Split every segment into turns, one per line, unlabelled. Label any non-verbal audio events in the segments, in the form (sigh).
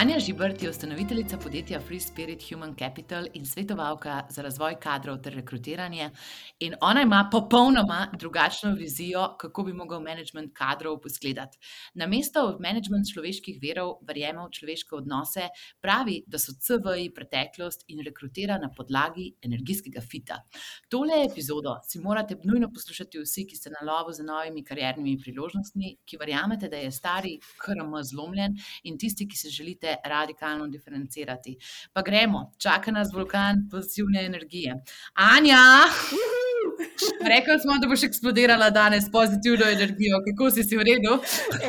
Anja Žibrt je ustanoviteljica podjetja Free Spirit Human Capital in svetovalka za razvoj kadrov ter rekrutiranje. In ona ima popolnoma drugačno vizijo, kako bi lahko management kadrov izgledal. Na mesto v management človeških verov verjame v človeške odnose, pravi, da so CV-ji preteklost in rekrutira na podlagi energijskega fita. Tole epizodo si morate nujno poslušati vsi, ki ste na lovu za novimi kariernimi priložnostmi, ki verjamete, da je stari KRM zlomljen in tisti, ki se želite radikalno diferencirati. Pa gremo, čaka nas vulkan pozitivne energije. Anja! Rekli smo, da boš eksplodirala danes s pozitivno energijo. Kako si si v redu?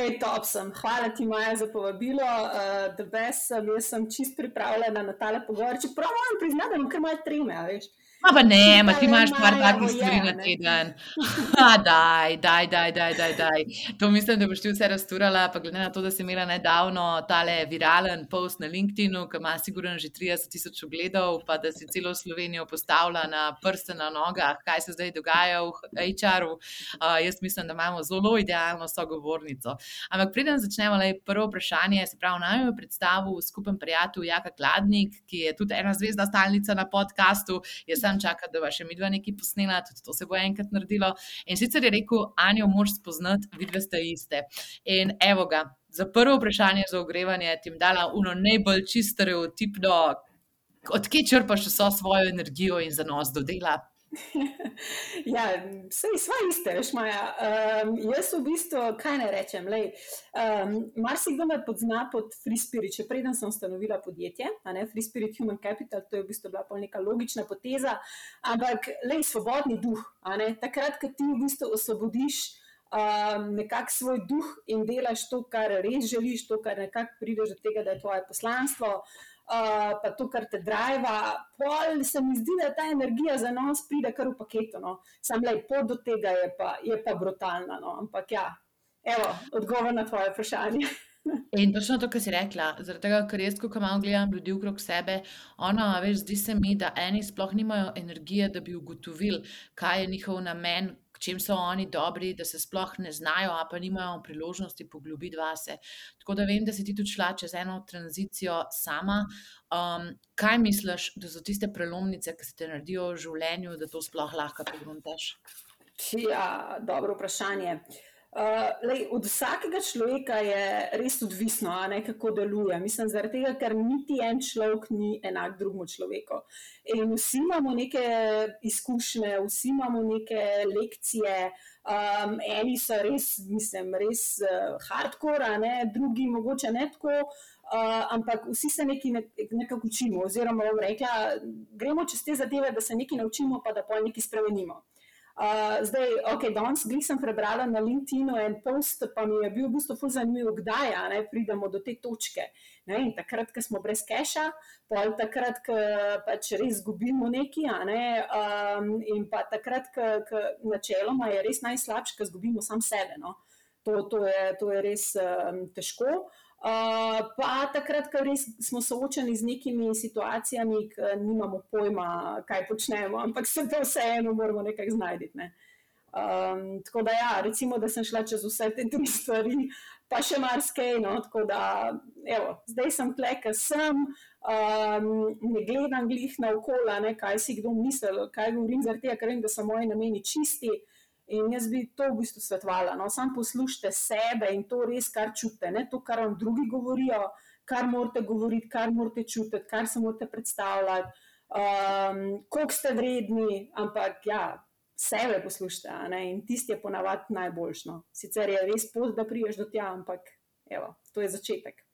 Ej, top sem. Hvala ti, Maja, za povabilo. Uh, da bes sem, jaz sem čist pripravljena na tale pogovor. Čeprav moram priznati, da imam kar malo treme, veš.
Ma pa ne, ma ti imaš par takih stvari na teden. Daj, daj, daj, daj, daj, daj. To mislim, da boš ti vse rasturala, pa glede na to, da si imela nedavno tale viralen post na LinkedInu, ki ima sigurno že 30 tisoč ogledov, pa da si celo Slovenijo postavila na prste na nogah, kaj se zdaj dogaja v HR-u. Uh, jaz mislim, da imamo zelo idealno sogovornico. Ampak preden začnemo, le prvo vprašanje, se pravi, naj mi predstavil skupen prijatelj Jaka Kladnik, ki je tudi ena zvezda stalnica na podkastu tam čakati, da bo še midva nekaj posnela, tudi to se bo enkrat naredilo. In sicer je rekel, Anja, moraš spoznati, vidve ste iste. In evo ga, za prvo vprašanje za ogrevanje ti jim dala uno najbolj čisto stereotipno, odkje črpaš vso svojo energijo in zanos do dela. (laughs)
ja, vse je iste, veš, Maja. Um, jaz v bistvu, kaj ne rečem, um, marsikdo me pozna pod Free Spirit, še preden sem ustanovila podjetje, ne, Free Spirit Human Capital, to je v bistvu bila pa neka logična poteza, ampak le svobodni duh, ne, takrat, ko ti v bistvu osvobodiš um, nekako svoj duh in delaš to, kar res želiš, to, kar nekako prideš do tega, da je tvoje poslanstvo pa to, kar te driva, pol se mi zdi, da ta energija za nas pride kar v paketu. No. Sam le pot do tega je pa, je pa brutalna. No. Ampak ja, evo, odgovor na tvoje vprašanje. (laughs)
In točno to, kar si rekla, zaradi tega, ker jaz, ko malo gledam ljudi okrog sebe, ona, veš, zdi se mi, da eni sploh nimajo energije, da bi ugotovili, kaj je njihov namen, čem so oni dobri, da se sploh ne znajo, a pa nimajo priložnosti poglobiti vase. Tako da vem, da si ti tudi šla čez eno tranzicijo sama. Um, kaj misliš, da so tiste prelomnice, ki se te naredijo v življenju, da to sploh lahko pogruntaš?
Ja, dobro vprašanje. Uh, Uh, lej, od vsakega človeka je res odvisno, ne, kako deluje. Mislim, zaradi tega, ker niti en človek ni enak drugemu človeku. In vsi imamo neke izkušnje, vsi imamo neke lekcije. Um, eni so res, mislim, res uh, hardcore, ne, drugi mogoče ne tako. Uh, ampak vsi se nekaj nekaj učimo, oziroma rekla, gremo čez te zadeve, da se nekaj naučimo, pa da pa nekaj spremenimo. Uh, zdaj, ok, danes sem prebrala na LinkedIn-u en post, pa mi je bil v bistvu zelo zanimiv, kdaj ne, pridemo do te točke. Ne, takrat, ko smo brez keša, pa takrat, ko pač res izgubimo nekaj, ne, um, in pa takrat, ko načeloma je res najslabše, ko izgubimo sam sebe. No. To, to, je, to je res um, težko. Uh, pa takrat, ko res smo soočeni z nekimi situacijami, ki nimamo pojma, kaj počnemo, ampak se to vseeno moramo nekaj znajti. Ne. Um, tako da, ja, recimo, da sem šla čez vse te tri stvari, pa še marsikaj. No, tako da, evo, zdaj sem tle, ker sem, um, ne gledam glih na okolje, kaj si kdo misli, kaj govorim, zaradi tega, ker vem, da so moji nameni čisti. In jaz bi to v bistvu svetovala. No? Sam poslušajte sebe in to res, kar čutite, ne to, kar vam drugi govorijo, kar morate govoriti, kar morate čutiti, kar se morate predstavljati, um, koliko ste vredni, ampak ja, sebe poslušajte. In tisti je ponavadi najboljšno. Sicer je res pot, da priješ do tja, ampak evo, to je začetek.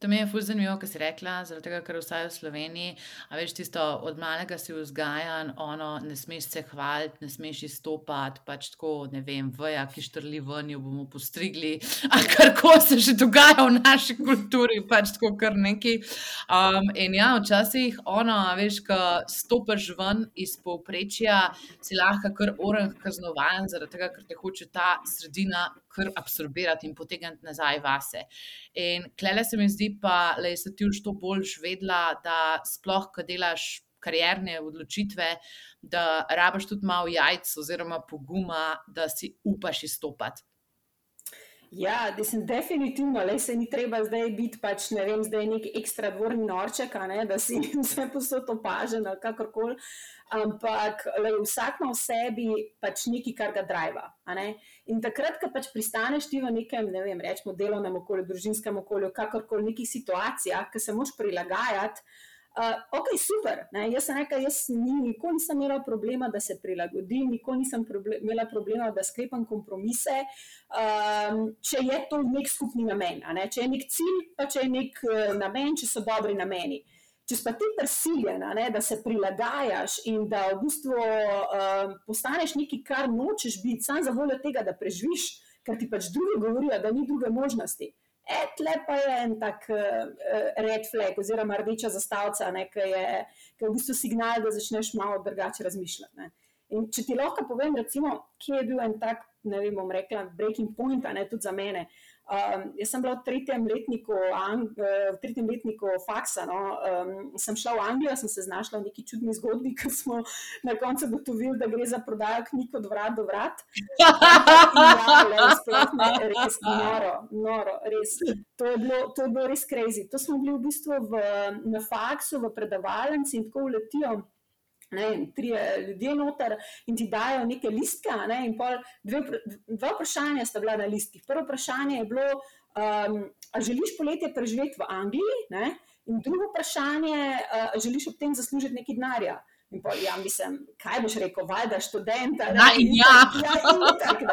To mi je fulj zanimivo, kar si rekla, zaradi tega, ker vsaj v Sloveniji, a veš, tisto od malega si vzgajan, ono, ne smeš se hvaliti, ne smeš izstopati, pač tako, ne vem, veja, ki štrli ven, jo bomo postrigli, ali kar koli se že dogaja v naši kulturi, pač tako kar neki. Um, in ja, včasih, ono, a veš, ko stopiš ven iz povprečja, si lahko kar oren kaznovan, zaradi tega, ker te hoče ta sredina kar absorbirati in potegniti nazaj vase. In klele se mi zdi, pa da si ti už to boljš vedela, da sploh, ko delaš karierne odločitve, da rabaš tudi malo jajc oziroma poguma, da si upaš izstopati.
Ja, mislim, definitivno, le se ni treba zdaj biti, pač, ne vem, zdaj nek ekstra dvorni norček, ne, da si (laughs) vse posod opažen ali kakorkoli. Ampak le, vsak ima v sebi pač nekaj, kar ga driva. In takrat, ko pač pristaneš ti v nekem, ne vem, rečemo, delovnem okolju, družinskem okolju, kakorkoli, nekih situacijah, ki se moš prilagajati. Uh, ok, super. Ne? Jaz sem rekel, jaz ni, nikoli nisem imela problema, da se prilagodim, nikoli nisem proble imela problema, da sklepam kompromise, um, če je to nek skupni namen. Ne? Če je nek cilj, pa če je nek uh, namen, če so dobri nameni. Če pa ti prisiljena, ne, da se prilagajaš in da v bistvu uh, postaneš nekaj, kar nočeš biti, samo za voljo tega, da preživiš, ker ti pač drugi govorijo, da ni druge možnosti. Etle pa je en tak uh, red flag, oziroma rdeča zastavca, ki je, je v bistvu signal, da začneš malo drugače razmišljati. Ne. In če ti lahko povem, recimo, kje je bil en tak, ne vem, bom rekla, breaking point, ne tudi za mene. Uh, Um, jaz sem bila v tretjem letniku, Ang v tretjem letniku faksa. No, um, sem šla v Anglijo, sem se znašla v neki čudni zgodbi, (laughs) ker smo na koncu ugotovili, da gre za prodajo knjig od vrat do vrat. Ja, sploh ne, res noro, noro, res. To je, bilo, to je bilo res crazy. To smo bili v bistvu v, na faksu, v predavalnici in tako uletijo ne vem, tri ljudje noter in ti dajo neke listke. Ne, dve, dva vprašanja sta bila na listkih. Prvo vprašanje je bilo, um, ali želiš poletje preživeti v Angliji, ne, in drugo vprašanje, ali želiš ob tem zaslužiti nekaj denarja. In pa, ja, mislim, kaj boš rekel, valjda študenta.
Ja, in ja.
ja, in tak,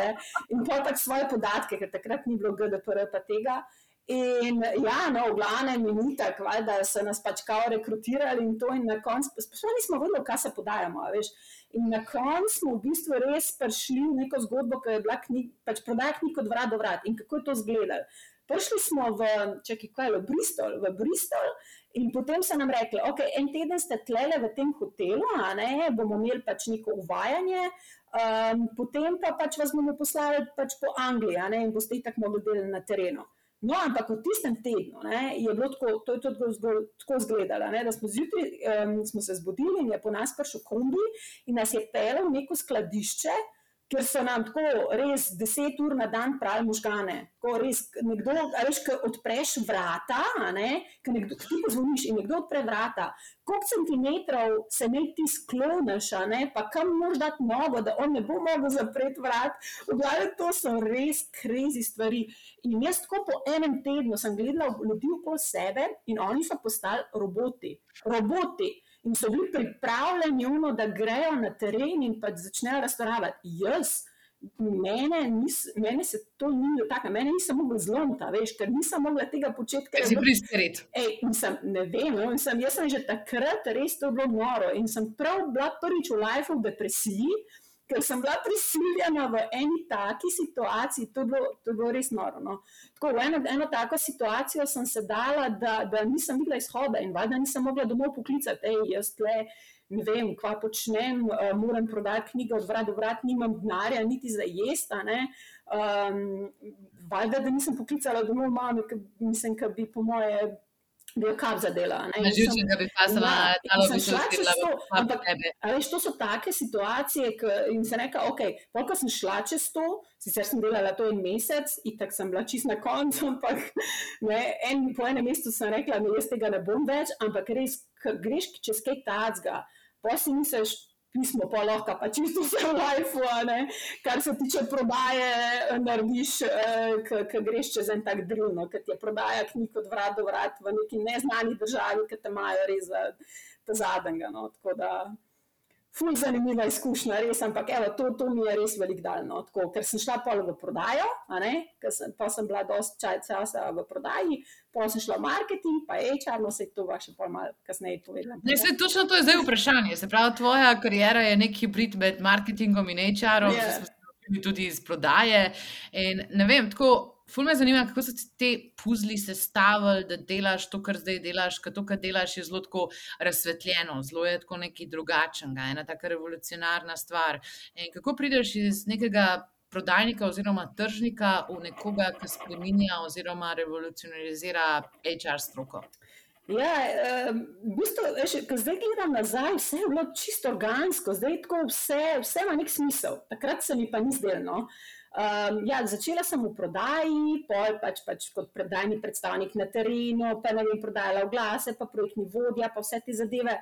in pa pač svoje podatke, ker takrat ni bilo GDPR pa tega. In ja, no, v glavnem je tako, da so nas pač kao rekrutirali in to, in na koncu, sploh nismo vedeli, kaj se podajamo. Veš. In na koncu smo v bistvu res prišli v neko zgodbo, ki je bila knjig, pač prodaja knjig od vrat do vrat in kako je to izgledalo. Prišli smo v, čekaj, kaj je bilo, Bristol, v Bristol. In potem so nam rekli, ok, en teden ste tlele v tem hotelu, a ne, bomo imeli pač neko uvajanje, um, potem pa pač vas bomo poslali pač po Angliji, a ne, in boste tako mogli delati na terenu. No, ampak v tistem tednu ne, je bilo tako, to je tako, tako izgledalo, da smo zjutraj um, smo se zbudili in je po nas prišel kombi in nas je pelil v neko skladišče, ker so nam tako res deset ur na dan pravi možgane. Ko res nekdo, veš, ko odpreš vrata, ko ti pozvoniš in nekdo odpre vrata, koliko centimetrov se ne ti skloniš, pa kam moraš dati nogo, da on ne bo mogel zapreti vrat. Vglavljaj, to so res krizi stvari. In jaz tako po enem tednu sem gledala ljudi okoli sebe in oni so postali roboti. Roboti in so bili pripravljeni, uno, da grejo na teren in pač začnejo restaurirati. Jaz, mene, nis, mene se to ni tako, mene nisem mogla zlomiti, veš, ker nisem mogla tega početi.
Ker si priskrit.
Ne vem, no, sem, jaz sem že takrat res to bilo noro in sem prav bila prvič v life v depresiji ker sem bila prisiljena v eni taki situaciji, to je bilo, to je bilo res noro. No. Tako, v eno, eno tako situacijo sem se dala, da, da nisem videla izhoda in valjda nisem mogla domov poklicati, ej, jaz tle. Ne vem, kva počnem, uh, moram prodati knjige od vrat do vrat, nimam denarja, niti za jesti. Um, valjda, da nisem poklicala domov, mami, mislim, da bi po moje bil kar zadela.
Na živčen, da bi pasala
ja,
ta
lobiča. Veš, to so take situacije, in se reka, ok, polko sem šla čez to, sicer sem delala to en mesec, in tako sem bila čist na koncu, ampak ne, en, po enem mestu sem rekla, da jaz tega ne bom več, ampak res, greš čez kaj tacga, pa si misliš, pismo, pa lahko pa čisto vse v lifeu, kar se tiče prodaje, narediš, eh, ki greš čez en tak drivno, ki ti je prodaja knjig od vrat do vrat v neki neznani državi, ki te imajo res za zadnjega. No, ful zanimiva izkušnja, res, ampak evo, to, to mi je res velik daljno. Tako, ker sem šla pol v prodajo, sem, pa sem bila dosti čaj časa v prodaji, pa sem šla v marketing, pa je čarno se to vaše pol malo kasneje povedala.
Ne, se, točno to je zdaj vprašanje. Se pravi, tvoja karijera je nek hibrid med marketingom in HR-om, yeah. Ja. tudi iz prodaje. In, ne vem, tako. Ful me zanima, kako so te puzli sestavili, da delaš to, kar zdaj delaš, ker to, kar delaš, je zelo tako razsvetljeno, zelo je tako nekaj drugačnega, ena taka revolucionarna stvar. In kako prideš iz nekega prodajnika oziroma tržnika v nekoga, ki spremenja oziroma revolucionarizira HR stroko?
Ja, v bistvu, ko zdaj gledam nazaj, vse je bilo čisto organsko, zdaj tako vse, vse ima nek smisel. Takrat se mi pa ni zdelo. No? Um, ja, začela sem v prodaji, pol pač, pač kot predajni predstavnik na terenu, pa ne vem, prodajala oglase, pa projektni vodja, pa vse te zadeve.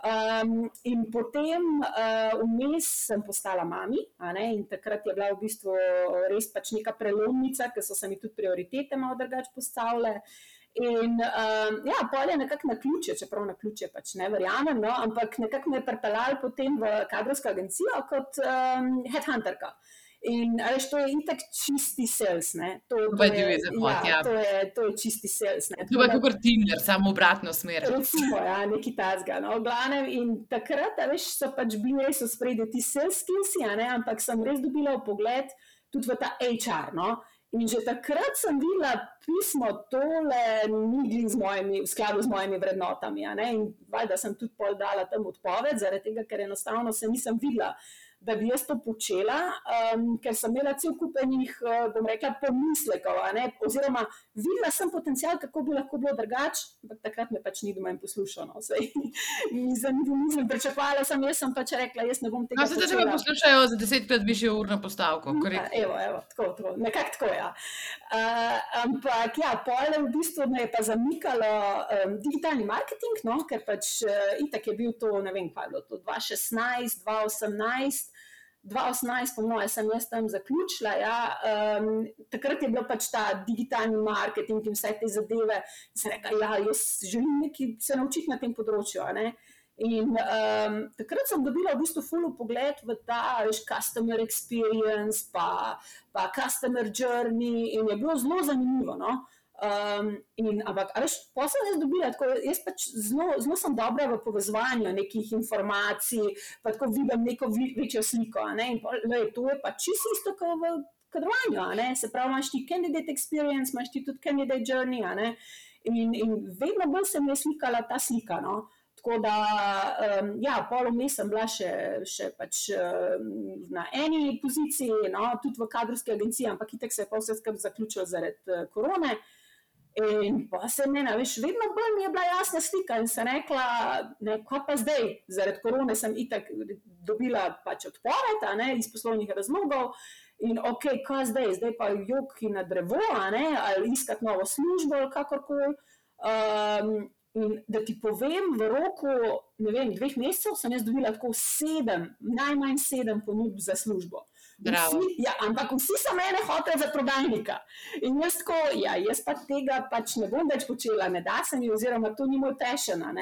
Um, in potem uh, vmes sem postala mami, in takrat je bila v bistvu res pač neka prelomnica, ker so se mi tudi prioritete malo drugače postavile. In um, ja, pol je nekako na ključe, čeprav na ključe pač ne verjamem, no, ampak nekako me je pripeljal potem v kadrovsko agencijo kot um, headhunterka. In veš, to je itak čisti sales. To,
to, je, zapot,
ja, ja. to, je, to je čisti sales.
To je kot Tinder, samo obratno smer.
Recimo, ja, neki tazga. No, glavnem, in takrat veš, so pač bili res spredje ti sales skills, ampak sem res dobila pogled tudi v ta HR. No? In že takrat sem videla pismo, tole ni v skladu z mojimi vrednotami. In valjda sem tudi pol dala tam odpoved, zaradi tega, ker enostavno se nisem videla da bi jaz to počela, um, ker sem imela cel kupenih, uh, bom rekla, pomislekov. Oziroma, videla sem potencial, kako bi lahko bilo drugače, ampak takrat me pač ni doma in poslušala. No. (laughs) Nisem, nisem pričakovala, sem jaz sem pač rekla, jaz ne bom tega.
No, se zdaj me poslušajo za desetkrat višjo urno postavko.
Ja, evo, evo, tako, tako, nekako tako, ja. Uh, ampak, ja, pole v bistvu me je pa zamikalo um, digitalni marketing, no, ker pač uh, itak je bil to, ne vem, kaj je bilo to, 2016, 2018. 2018, po mojem, sem jaz tam zaključila. Ja. Um, takrat je bil pač ta digitalni marketing in vse te zadeve. Sem rekla, ja, jaz želim nekaj se naučiti na tem področju. In um, takrat sem dobila v bistvu full pogled v ta veš, customer experience, pa, pa customer journey, in je bilo zelo zanimivo. No? Um, in, ampak, veš, posebej jaz dobila, tako, jaz pač zelo, zelo sem dobra v povezovanju nekih informacij, pa tako vidim neko večjo sliko. Ne? In le, to je pač čisto isto kot v kadrovanju. Se pravi, imaš ti candidate experience, imaš ti tudi candidate journey. In, in vedno bolj se mi je slikala ta slika. No? Tako da, um, ja, polom sem bila še, še pač, um, na eni poziciji, no, tudi v kadrovski agenciji, ampak itek se je pa vse skupaj zaključilo zaradi uh, korone. In pa se je, veš, vedno bolj mi je bila jasna slika in sem rekla, ne, ko pa zdaj, zaradi korone sem itak dobila pač odpoved, ne, iz poslovnih razlogov. In ok, kaj zdaj, zdaj pa joki na drevo, ne, ali iskati novo službo, ali kakorkoli. Um, in da ti povem, v roku vem, dveh mesecev sem jaz dobila tako sedem, najmanj sedem ponudb za službo. Vsi, ja, ampak vsi so mene hoteli za prodajnika. In jaz, tako, ja, jaz pa tega pač ne bom več počela, ne da se mi, oziroma to ni moj tešena.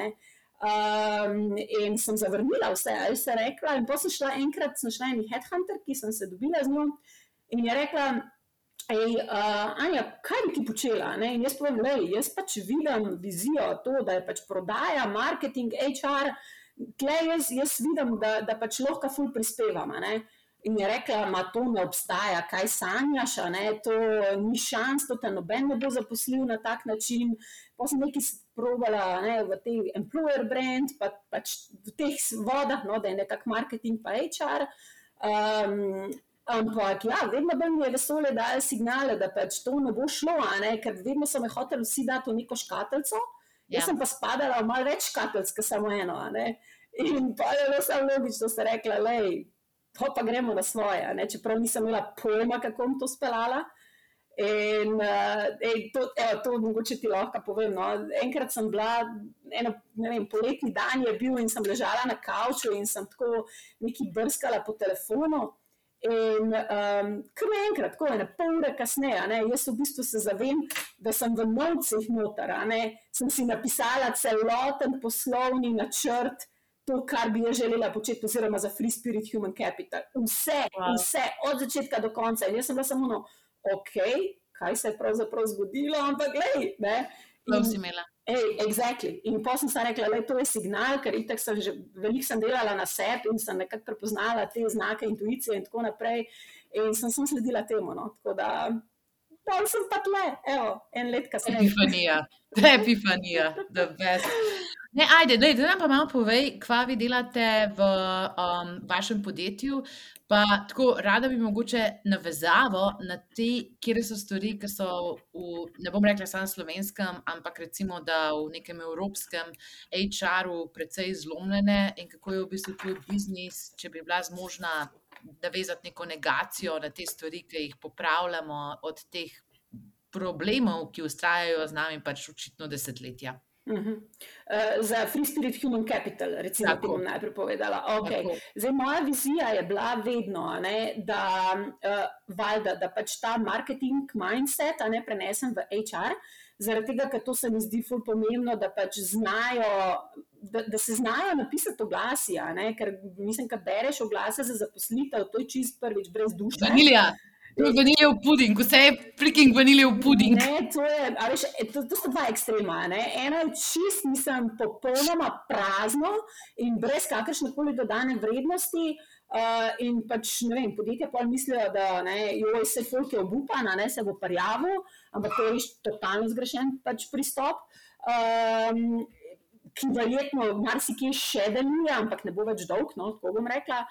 Um, in sem zavrnila vse, ali se rekla. In potem sem šla enkrat, sem šla en headhunter, ki sem se dobila z njo in je rekla. Ej, uh, Anja, kaj bi ti počela? Ne? In jaz povem, da jaz pač vidim vizijo, to, da je pač prodaja, marketing, HR, tleh jaz, jaz vidim, da, da pač lahko ful prispevam. In je rekla, da to ne obstaja, kaj sanjaš, to ni šans, to te noben ne bo zaposlil na tak način. Pa sem nekaj sprobala ne, v tej employer brand, pa, pač v teh vodah, no, da je nekako marketing, pa HR. Um, ampak ja, vedno bi mi je vesolje dajalo signale, da pač to ne bo šlo, ne, ker vedno so me hoteli vsi dati v neko škatlico. Ja. Jaz sem pa spadala v malo več škatlic, kot samo eno. In pa je bilo samo logično, da se rekla, lej pa, pa gremo na svoje. Ne? Čeprav nisem imela pojma, kako bom to speljala. In uh, ej, to, evo, to mogoče ti lahko povem. No. Enkrat sem bila, eno, ne vem, poletni dan je bil in sem ležala na kavču in sem tako neki brskala po telefonu. In um, kar naenkrat, tako ena pol ure kasneje, ne, jaz v bistvu se zavem, da sem v novcih noter, sem si napisala celoten poslovni načrt, to, kar bi jaz želela početi, oziroma za Free Spirit Human Capital. Vse, wow. vse, od začetka do konca. In jaz sem bila samo, no, ok, kaj se je pravzaprav zgodilo, ampak gledaj.
Prav si imela.
Ej, exactly. In potem sem rekla, da je to signal, ker itak sem že veliko sem delala na sebi in sem nekako prepoznala te znake intuicije in tako naprej. In sem, sem sledila temu. No. Tako da, pa sem pa tle, evo, en let kasneje.
Epifanija, (laughs) epifanija, the best. Ne, ajde, lej, da nam pa malo povej, kva vi delate v um, vašem podjetju. Pa tako rada bi mogoče navezavo na te, kjer so stvari, ki so v, ne bom rekla samo slovenskem, ampak recimo, da v nekem evropskem HR-u precej zlomljene in kako je v bistvu tvoj biznis, če bi bila zmožna navezati neko negacijo na te stvari, ki jih popravljamo od teh problemov, ki ustrajajo z nami pač očitno desetletja.
Uh -huh. uh, za Free Spirit Human Capital, recimo, ki bom najprej povedala. Okay. Zdaj, moja vizija je bila vedno, ne, da, uh, valjda, da pač ta marketing mindset ne, prenesem v HR, zaradi tega, ker to se mi zdi ful pomembno, da pač znajo. Da, da se znajo napisati oglasi, ker mislim, da bereš oglase za zaposlitev, to je čist prvič, brez duše.
Vanilija. Vaniljev puding, vse je freaking vaniljev puding.
Ne, to, je, veš, e, to, to so dva ekstrema. Ne? Eno je čist, mislim, popolnoma prazno in brez kakršne koli dodane vrednosti. Uh, in pač ne vem, podjetja pa mislijo, da je vse folk je obupana, ne se bo parjavo, ampak to je totalno zgrešen pač pristop. Um, ki verjetno marsikaj še deluje, ampak ne bo več dolg, no, tako bom rekla.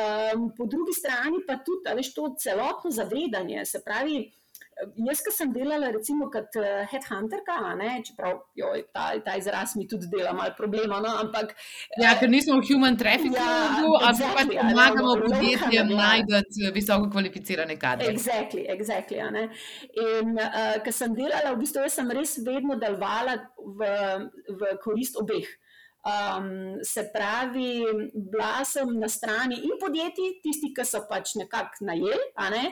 Um, po drugi strani pa tudi, veš, to celotno zavedanje, se pravi. Jaz, ki sem delala recimo kot uh, headhunterka, ne, čeprav joj, ta, ta izraz mi tudi dela malo problema, no, ampak...
Ja, ker nismo v human traffickingu, ja, ampak exactly, pač pomagamo podjetjem ja. najti visoko kvalificirane kadre.
Exactly, exactly, in uh, ker sem delala, v bistvu sem res vedno delovala v, v korist obeh. Um, se pravi, bila sem na strani in podjetij, tisti, ki so pač nekako najeli, ne?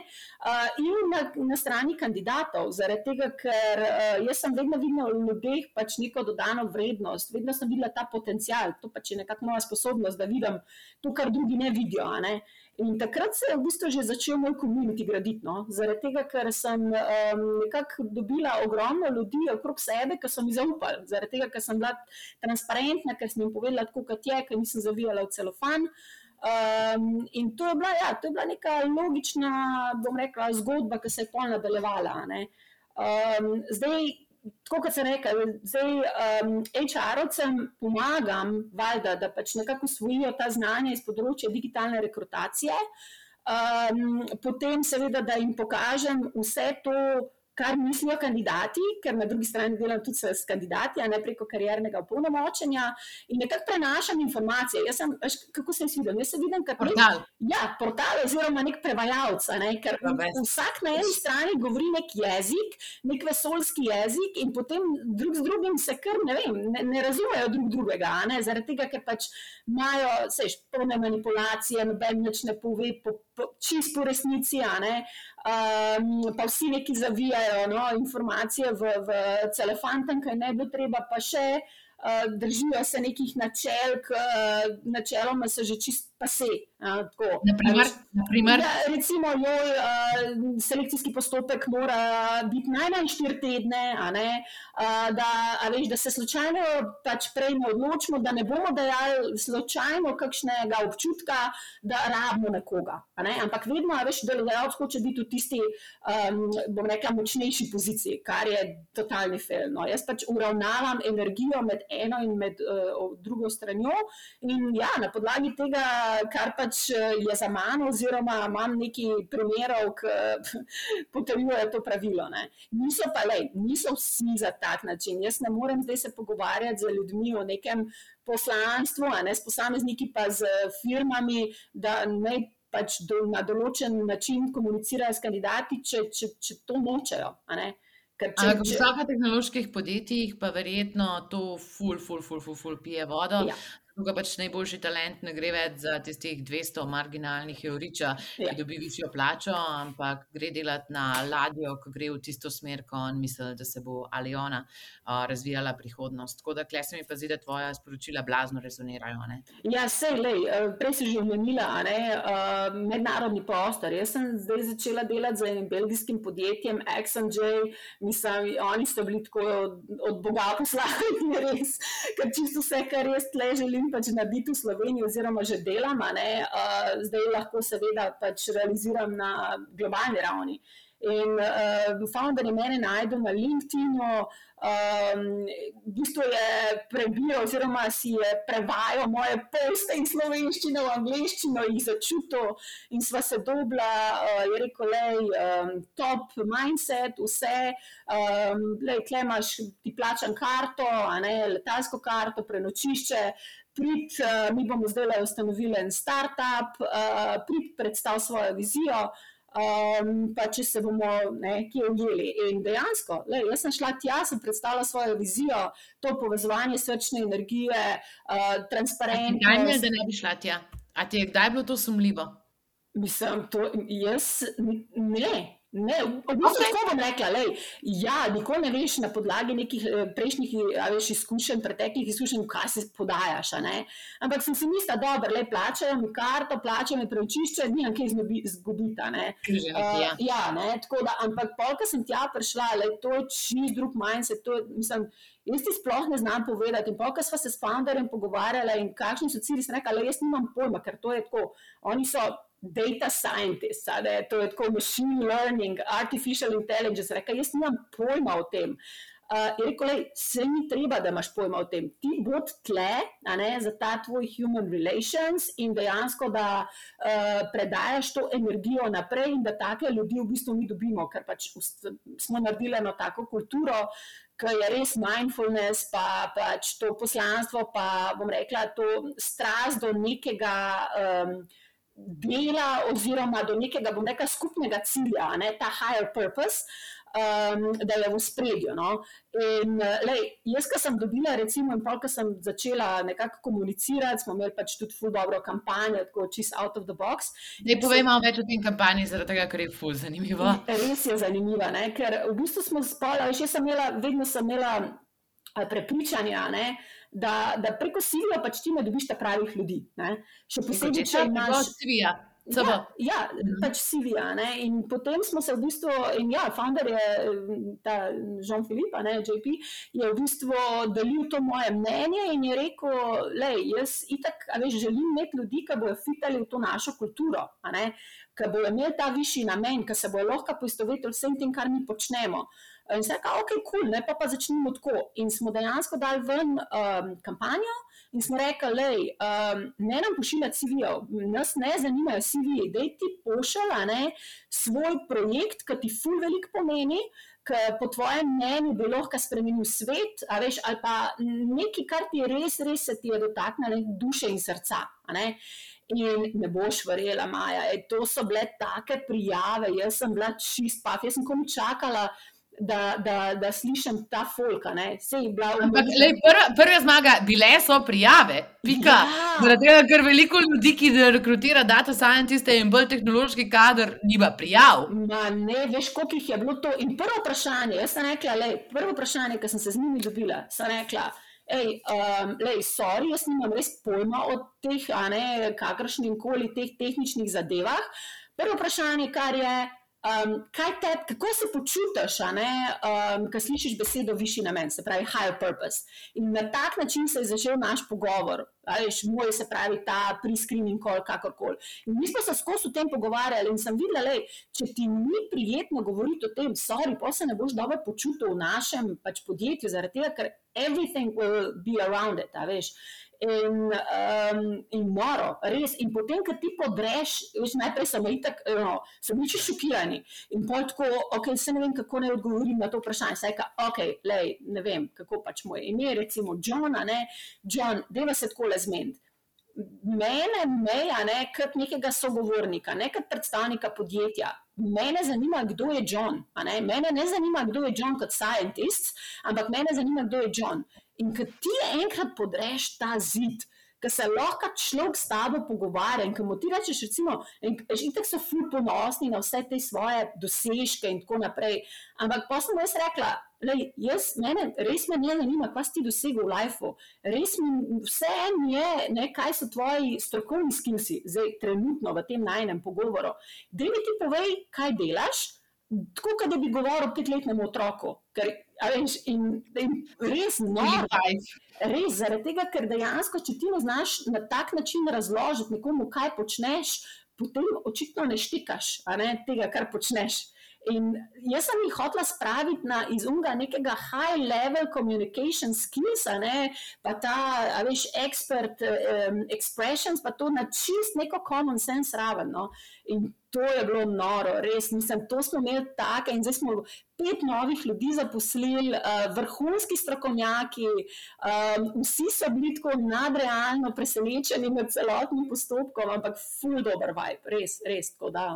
uh, in na, na strani kandidatov, zaradi tega, ker uh, jaz sem vedno videla v ljudeh pač neko dodano vrednost, vedno sem videla ta potencial, to pač je nekako moja sposobnost, da vidim to, kar drugi ne vidijo. Ne? In takrat se je v bistvu že začel moj komunit graditi. No? Zaradi tega, ker sem um, nekako dobila ogromno ljudi okrog sebe, ki so mi zaupali. Zaradi tega, ker sem bila transparentna, ker sem jim povedala, tako kot je, ker nisem zavijala v celofan. Um, in to je, bila, ja, to je bila neka logična, bom rekla, zgodba, ki se je polno nadaljevala. Um, zdaj, tako kot sem rekel, zdaj um, HR-ovcem pomagam, valjda, da pač nekako usvojijo ta znanja iz področja digitalne rekrutacije. Um, potem, seveda, da jim pokažem vse to, kar mislijo kandidati, ker na drugi strani delam tudi s kandidati, ne preko kariernega opolnomočenja in nekako prenašam informacije. Jaz sem, veš, kako se jaz vidim? Jaz se vidim kot
portal.
Nek, ja, portal oziroma nek prevajalec, ne? ker vsak na eni strani govori nek jezik, nek vesoljski jezik in potem drug z drugim se kar ne vem, ne, ne razumejo drug drugega, ne? zaradi tega, ker pač imajo, seš, polne manipulacije, noben več ne pove po, po, čisto resnici, a ne. Um, pa vsi neki zavijajo no, informacije v, v telefonten, kaj ne bi treba, pa še uh, držijo se nekih načel, ki uh, načeloma so že čist pase.
Naprimer, naprimer.
Ja, recimo, joj, uh, selekcijski postopek mora biti najmanj štiri tedne, uh, da, veš, da se slučajno pač prej ne odločimo, da ne bomo dajali slučajno kakšnega občutka, da rabimo nekoga. Ne? Ampak vedno, veš, delodajalec hoče biti v tisti, um, bom rekla, močnejši poziciji, kar je totalni film. No? Jaz pač uravnavam energijo med eno in med uh, drugo stranjo in ja, na podlagi tega, kar pač eh, je za mano, oziroma imam nekaj primerov, ki (laughs) potrjujejo to pravilo. Ne. Niso pa le, niso vsi za tak način. Jaz ne morem zdaj se pogovarjati z ljudmi o nekem poslanstvu, ne s posamezniki, pa z firmami, da naj pač do, na določen način komunicirajo s kandidati, če, če, če to nočejo.
Če, v vsakih tehnoloških podjetjih pa verjetno to ful, ful, ful, ful, ful pije vodo. Ja. Druga pač najboljši talent ne gre več za tistih 200 marginalnih evriča, ki ja. dobi višjo plačo, ampak gre delati na ladjo, ki gre v tisto smer, ko on misli, da se bo ali ona uh, razvijala prihodnost. Tako da, klej se mi pa zdi, da tvoja sporočila blazno rezonirajo. Ne?
Ja, sej, lej, eh, prej si že omenila, uh, mednarodni prostor. Jaz sem zdaj začela delati z enim belgijskim podjetjem, XNJ, mislim, oni so bili tako od, od Boga poslani, (laughs) res, ker čisto vse, kar jaz tle želim pač narediti v Sloveniji, oziroma že delam, uh, zdaj lahko seveda pač realiziram na globalni ravni. In uh, founderji mene najdejo na LinkedIn-u, um, v bistvu je prebiral, oziroma si je prevajal moje poste iz slovenščine v angliščino, jih začutil in sva se dobila, uh, je rekel, le um, top mindset, vse, um, le imaš, ti plačam karto, ne, letalsko karto, prenočišče. Prid, uh, mi bomo zdaj ustanovili en startup, uh, prid predstav svojo vizijo um, pa če se bomo nekje ujeli. In dejansko, le, jaz sem šla tja, sem predstavila svojo vizijo, to povezovanje srčne energije, uh, transparentnost.
Kaj je, da ne bi šla tja? A ti je kdaj bilo to sumljivo?
Mislim, to, jaz ne. Ne, v bistvu okay. bom rekla, lej, ja, nikoli ne veš na podlagi nekih eh, prejšnjih veš, izkušenj, preteklih izkušenj, kaj se podajaš. Ampak sem si mislila, da le plačajo mi karto, plačajo mi preučišče, ni nam kaj zgoditi. Uh, ja, ne, tako da, ampak polka sem tja prišla, le, to je čist drug mindset. To, mislim, jaz ti sploh ne znam povedati. In polka sva se s founderjem pogovarjala in kakšni so cilji, sem rekla, le, jaz nimam pojma, ker to je tako. Oni so data scientists, da to je tako machine learning, artificial intelligence. Reka, jaz nimam pojma o tem. Uh, rekel, se ni treba, da imaš pojma o tem. Ti bod tle ne, za ta tvoj human relations in dejansko, da uh, predajaš to energijo naprej in da take ljudi v bistvu mi dobimo, ker pač smo naredili eno tako kulturo, ki je res mindfulness, pa pač to poslanstvo, pa bom rekla, to strast do nekega. Um, dela, oziroma do nekega, bom rekel, skupnega cilja, ne, ta higher purpose, um, da je v spredju. No. In lej, jaz, ki sem dobila, recimo, in polk sem začela nekako komunicirati, smo imeli pač tudi full dobro kampanjo, tako čist out of the box.
Ne povem malo več o tem kampanji, zaradi tega, ker je full zanimivo.
Res je zanimiva, ne, ker v bistvu smo veš, jaz sem imela, vedno sem imela prepričanja. Ne, da, da preko Sirije pač ti ne dobiš ta pravih ljudi. Ne? Še posebej, če imaš
Sirija.
Ja, ja pač Sivija. In potem smo se v bistvu, in ja, founder je ta Jean-Philippe, ne, JP, je v bistvu delil to moje mnenje in je rekel, le, jaz itak, a veš, želim imeti ljudi, ki bojo fitali v to našo kulturo, ki bojo imeli ta višji namen, ki se bojo lahko poistovetili vsem tem, kar mi počnemo. In se reče, ok, kul, cool, ne pa, pa začnimo tako. In smo dejansko dali ven um, kampanjo in smo rekli, lej, um, ne nam pošiljati CV-jev, nas ne zanimajo CV-ji, da ti pošilja svoj projekt, ki ti ful velik pomeni. Po tvojem mnenju bi lahko spremenil svet, veš, ali pa nekaj, kar ti je res, res se ti je dotaknilo duše in srca. Ne? In ne boš verjela, Maja, ej, to so bile take prijave, jaz sem bila čist pa, jaz sem komi čakala da, da, da slišim ta folk.
Ampak lej, prva, prva zmaga, bile so prijave, pika. Ja. Zaradi tega, ker veliko ljudi, ki rekrutira data scientiste in bolj tehnološki kader, nima prijav.
Ma ne, veš, koliko jih je bilo to. In prvo vprašanje, jaz sem rekla, lej, prvo vprašanje, ki sem se z njimi dobila, sem rekla. Ej, um, lej, sorry, jaz nimam res pojma o teh, kakršnih koli teh tehničnih zadevah. Prvo vprašanje, kar je, Um, te, kako se počutiš, um, ko slišiš besedo višji namen, se pravi higher purpose? In na tak način se je začel naš pogovor, veš, moj se pravi ta pre-screening call, kakorkoli. In mi smo se skozi tem pogovarjali in sem videla, da če ti ni prijetno govoriti o tem, sorry, pa se ne boš dobro počutil v našem pač, podjetju, zaradi tega, ker everything will be around it, veš in, um, in moro, res. In potem, ko ti podreš, veš, najprej sem itak, no, sem nič šokirani. In pol tako, ok, se ne vem, kako naj odgovorim na to vprašanje. Saj, ka, ok, lej, ne vem, kako pač moje ime, recimo John, ne, John, deva se tako le zmeniti. Mene meja ne kot nekega sogovornika, ne kot predstavnika podjetja. Mene zanima, kdo je John. Ne? Mene ne zanima, kdo je John kot scientist, ampak mene zanima, kdo je John. In ko ti enkrat podreš ta zid, ki se lahko človek s tabo pogovarja in ki mu ti rečeš, recimo, in tako so ful ponosni na vse te svoje dosežke in tako naprej. Ampak pa sem jaz rekla, lej, jaz, mene, res me ne zanima, kaj si ti dosegel v lifeu. Res mi vse je, ne, kaj so tvoji strokovni skilsi, zdaj trenutno v tem najnem pogovoru. Dej mi ti povej, kaj delaš, tako da bi govoril petletnemu otroku. Ker Veš, in, in res noro. Res, zaradi tega, ker dejansko, če ti ne znaš na tak način razložiti nekomu, kaj počneš, potem očitno ne štikaš ne, tega, kar počneš. In jaz sem jih hotela spraviti na izunga nekega high level communication skills, ne, pa ta, veš, expert um, expressions, pa to na čist neko common sense raven. No. In to je bilo noro, res, mislim, to smo imeli take in zdaj smo pet novih ljudi zaposlili, uh, vrhunski strokovnjaki, um, vsi so bili tako nadrealno presenečeni med celotnim postopkom, ampak full dober vibe, res, res, tako da,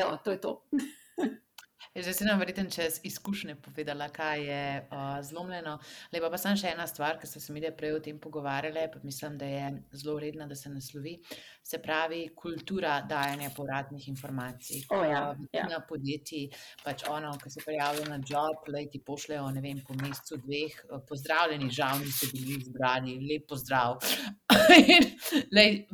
evo, to je to. (laughs)
Zdaj si nam verjetno čez izkušnje povedala, kaj je uh, zlomljeno. Lepa pa sem še ena stvar, ki smo se mi prej o tem pogovarjali, pa mislim, da je zelo redna, da se naslovi. Se pravi, kultura dajanja povratnih informacij.
Oh, ja, uh,
ja. Na podjetji, pač ono, ki se prijavijo na job, le ti pošljajo, ne vem, po mesecu dveh, pozdravljeni, žal niste bili izbrani, lep pozdrav. lej,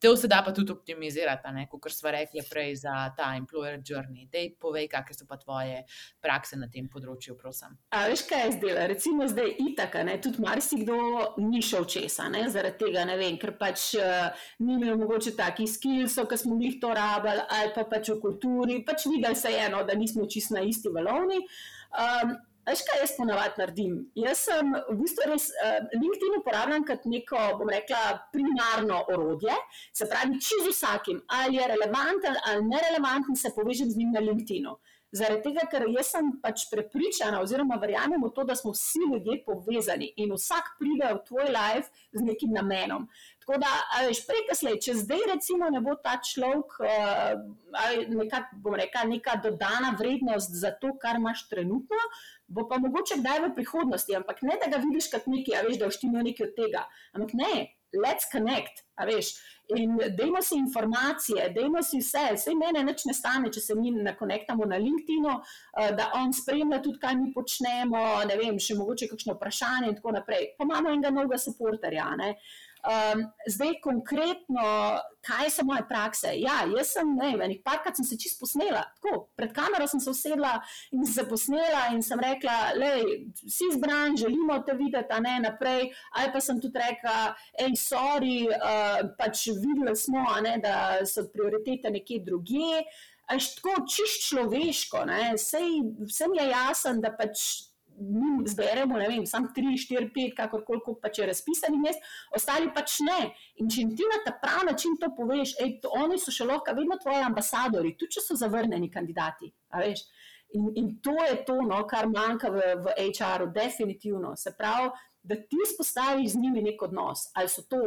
to se da pa tudi optimizirati, kot smo rekli prej za ta employer journey. Dej povej, kakšne so pa tvoje prakse na tem področju, prosim.
A veš, kaj je zdaj? Recimo zdaj itaka, ne? tudi marsikdo ni šel česa, ne? zaradi tega ne vem, ker pač uh, ni imel mogoče takih skillsov, ki smo jih to rabili, ali pa pač v kulturi, pač videli se eno, da nismo čist na isti valovni. Um, Veš, kaj jaz ponavadi naredim? Jaz sem v bistvu res uh, LinkedIn uporabljam kot neko, bom rekla, primarno orodje. Se pravi, če z vsakim, ali je relevanten ali nerelevanten, se povežem z njim na LinkedIn. -u. Zaradi tega, ker jaz sem pač prepričana, oziroma verjamem v to, da smo vsi ljudje povezani in vsak pride v tvoj life z nekim namenom. Tako da, veš, prej, kasneje, če zdaj recimo ne bo ta človek, uh, neka, bom rekla, neka dodana vrednost za to, kar imaš trenutno, bo pa mogoče kdaj v prihodnosti, ampak ne da ga vidiš kot nekaj, veš, da vštimo nekaj od tega. Ampak ne, let's connect, veš. In dajmo si informacije, dajmo si vse. Vse mene nič ne stane, če se mi nakonektamo na LinkedIn, eh, da on spremlja tudi, kaj mi počnemo, ne vem, še mogoče kakšno vprašanje in tako naprej. Pa imamo enega novega supporterja. Uh, Um, zdaj, konkretno, kaj so moje prakse? Ja, jaz sem, ne vem, parkrat sem se čisto posnela, tako, pred kamero sem se usedla in se posnela in sem rekla, lej, si izbran, želimo te videti, a ne naprej. Ali pa sem tudi rekla, hej, sorry, uh, pač videli smo, ne, da so prioritete nekje drugje. Až tako čist človeško, vsem je jasno, da pač mi zberemo, ne vem, samo 3, 4, 5, kakorkoli, pač je razpisanih mest, ostali pač ne. In če ti na ta pravi način to poveš, ej, to, oni so še lahko vedno tvoji ambasadori, tudi če so zavrnjeni kandidati. In, in to je to, no, kar manjka v, v HR-u, definitivno. Se pravi, da ti spostaviš z njimi nek odnos. Ali so to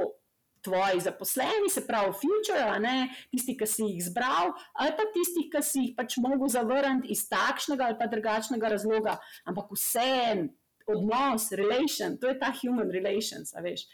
tvoji zaposleni, se pravi, future, ne, tisti, ki si jih izbral, ali pa tisti, ki si jih pač mogel zavrniti iz takšnega ali pa drugačnega razloga. Ampak vse en odnos, relation, to je ta human relations, veš.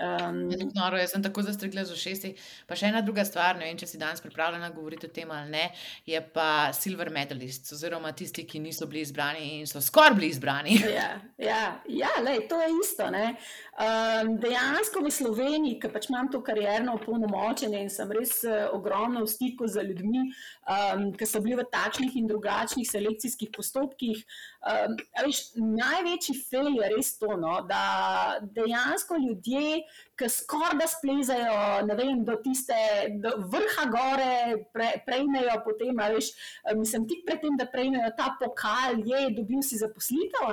Um, noro, jaz sem tako zastrigla z ušesi. Pa še ena druga stvar, ne vem, če si danes pripravljena govoriti o tem ali ne, je pa silver medalist, oziroma tisti, ki niso bili izbrani in so skoraj bili izbrani.
Ja, ja, ja lej, to je isto. Um, dejansko v Sloveniji, ker pač imam to karjerno opolnomočenje in sem res uh, ogromno v stiku z ljudmi, um, ki so bili v takšnih in drugačnih selekcijskih postopkih. Um, veš, največji fail je res to, no, da dejansko ljudje ki skoraj da splezajo vem, do tiste do vrha gore, pre, prejmejo potem, veš, mislim, tik pred tem, da prejmejo ta pokal, je, dobil si zaposlitev,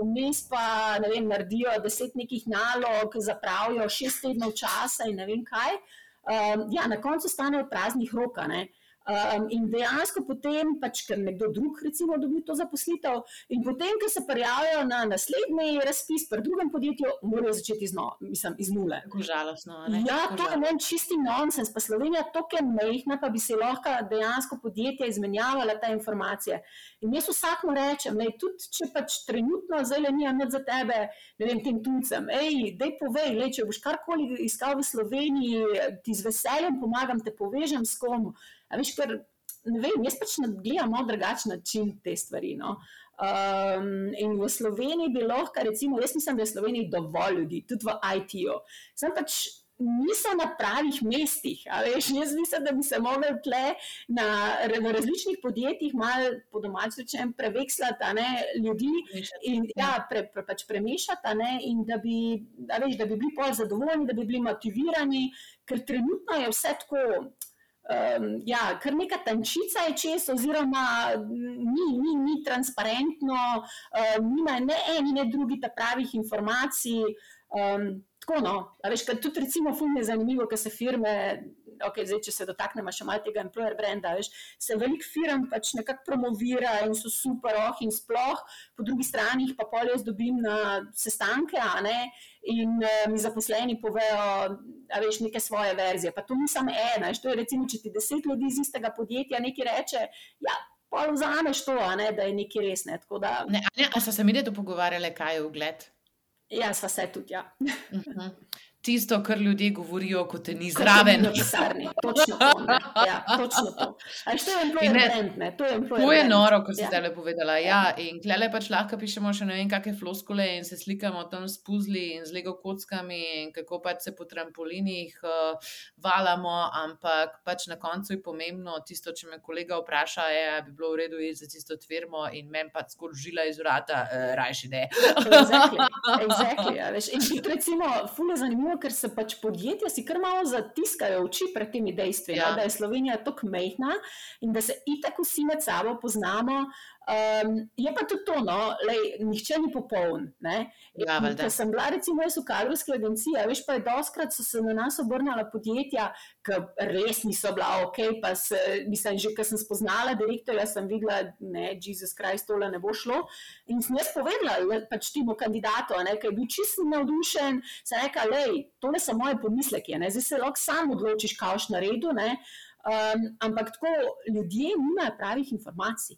vmes pa vem, naredijo deset nekih nalog, zapravijo šest tednov časa in ne vem kaj. Um, ja, na koncu stanejo praznih rok. Um, in dejansko potem, pač, ker nekdo drug, recimo, dobi to zaposlitev, in potem, ko se prijavijo na naslednji razpis pri drugem podjetju, morajo začeti zno, mislim, iz nule.
Žalostno.
Ja, to je en čisti nonsens. Pa Slovenija je tako mehna, pa bi se lahko dejansko podjetja izmenjavala te informacije. In jaz vsakmu rečem, da tudi če pač trenutno zelo ni nič za tebe, ne vem, tem tujcem, hej, dej povej, le, če boš karkoli iskal v Sloveniji, ti z veseljem pomagam, te povežem s kom. Veš, ker, vem, jaz pač gledam na drugačen način te stvari. No. Um, in v Sloveniji bi lahko, recimo, jaz mislim, da je v Sloveniji dovolj ljudi, tudi v IT-ju. Sem pač. Niso na pravih mestih. Veš, jaz mislim, da bi se lahko tle na, na različnih podjetjih, malo po domačem rečem, prevekslati ne, ljudi in ja, pre, pre, pač premešati, ne, in da bi, veš, da bi bili bolj zadovoljni, da bi bili motivirani, ker trenutno je vse tako um, ja, kar neka tančica je čez, oziroma ni, ni, ni transparentno, um, nima ne eni, ne drugi ta pravih informacij. Um, tako no, veš, tudi recimo, fum je zanimivo, ker se firme okay, zdaj, če se dotaknemo še malo tega employer brenda, veš, se velik firm pač nekako promovira in so super, oh in sploh, po drugi strani pa pol jaz dobim na sestanke, ne, in uh, mi zaposleni povejo, da veš neke svoje verzije. Pa to ni samo ena, to je recimo, če ti deset ljudi iz istega podjetja nekaj reče. Ja, Pa vzameš to, ne, da je nekaj res. Ne, da...
ne, a so se mi tudi pogovarjali, kaj je ugled?
Ja, sva se tudi. Ja. Uh
mhm. -huh tisto, kar ljudje govorijo, kot te ni zraven.
Kot pisarni, točno to. Ja, točno to. to je employment, to je employment.
To je noro, kot si ja. zdaj povedala. Ja, in klele pač lahko pišemo še ne vem, kakšne floskole in se slikamo tam s puzli in z lego kockami in kako pač se po trampolinih uh, valamo, ampak pač na koncu je pomembno tisto, če me kolega vpraša, je, bi bilo v redu iti za tisto tvirmo in meni pač skoro žila iz vrata, uh, rajši ne.
exactly, exactly, ja, in tudi recimo, fulje zanimivo, ker se pač podjetja si kar malo zatiskajo oči pred temi dejstvi, ja. no, da je Slovenija tako mehna in da se itak vsi med sabo poznamo. Um, je pa tudi to, no, lej, nihče ni popoln.
Ja,
ker sem bila, recimo, jaz v kadrovski agenciji, veš, pa je doskrat so se na nas obrnila podjetja, ki res niso bila ok. Pa se, mislim, že kar sem spoznala direktorja, sem videla, je Jezus Krist tole ne bo šlo. In sem jaz povedala pač temu kandidatu, ki je bil čisto navdušen, sem rekla, lej, tole so moje pomisleke, zdaj se lahko sam odločiš, kaj boš naredil. Um, ampak tako ljudje nimajo pravih informacij.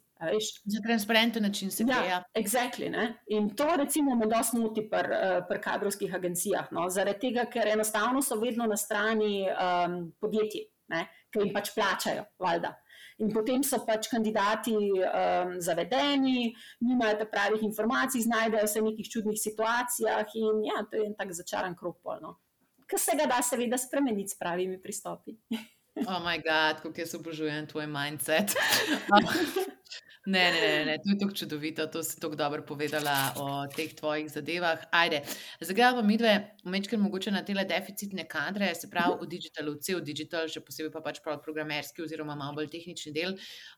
Za transparenten način se greje.
Ja, exactly, in to recimo me dosti moti pri uh, pr kadrovskih agencijah. No? Zaradi tega, ker enostavno so vedno na strani um, podjetij, ne? ki jim pač plačajo. Valjda. In potem so pač kandidati um, zavedeni, nimajo pravih informacij, znajdejo se v nekih čudnih situacijah, in ja, to je en tak začaran krok polno. Kar se ga da, seveda, spremeniti s pravimi pristopi. (laughs)
Oh, moj bog, kako jaz obožujem tvoj mindset. (laughs) Ne, ne, ne, ne, to je tako čudovito, to si tako dobro povedala o teh tvojih zadevah. Ajde, zdaj pa mi dve, mečkaj mogoče na tele deficitne kadre, se pravi v digitalu, cel digital, še posebej pa pač prav programerski oziroma malo bolj tehnični del.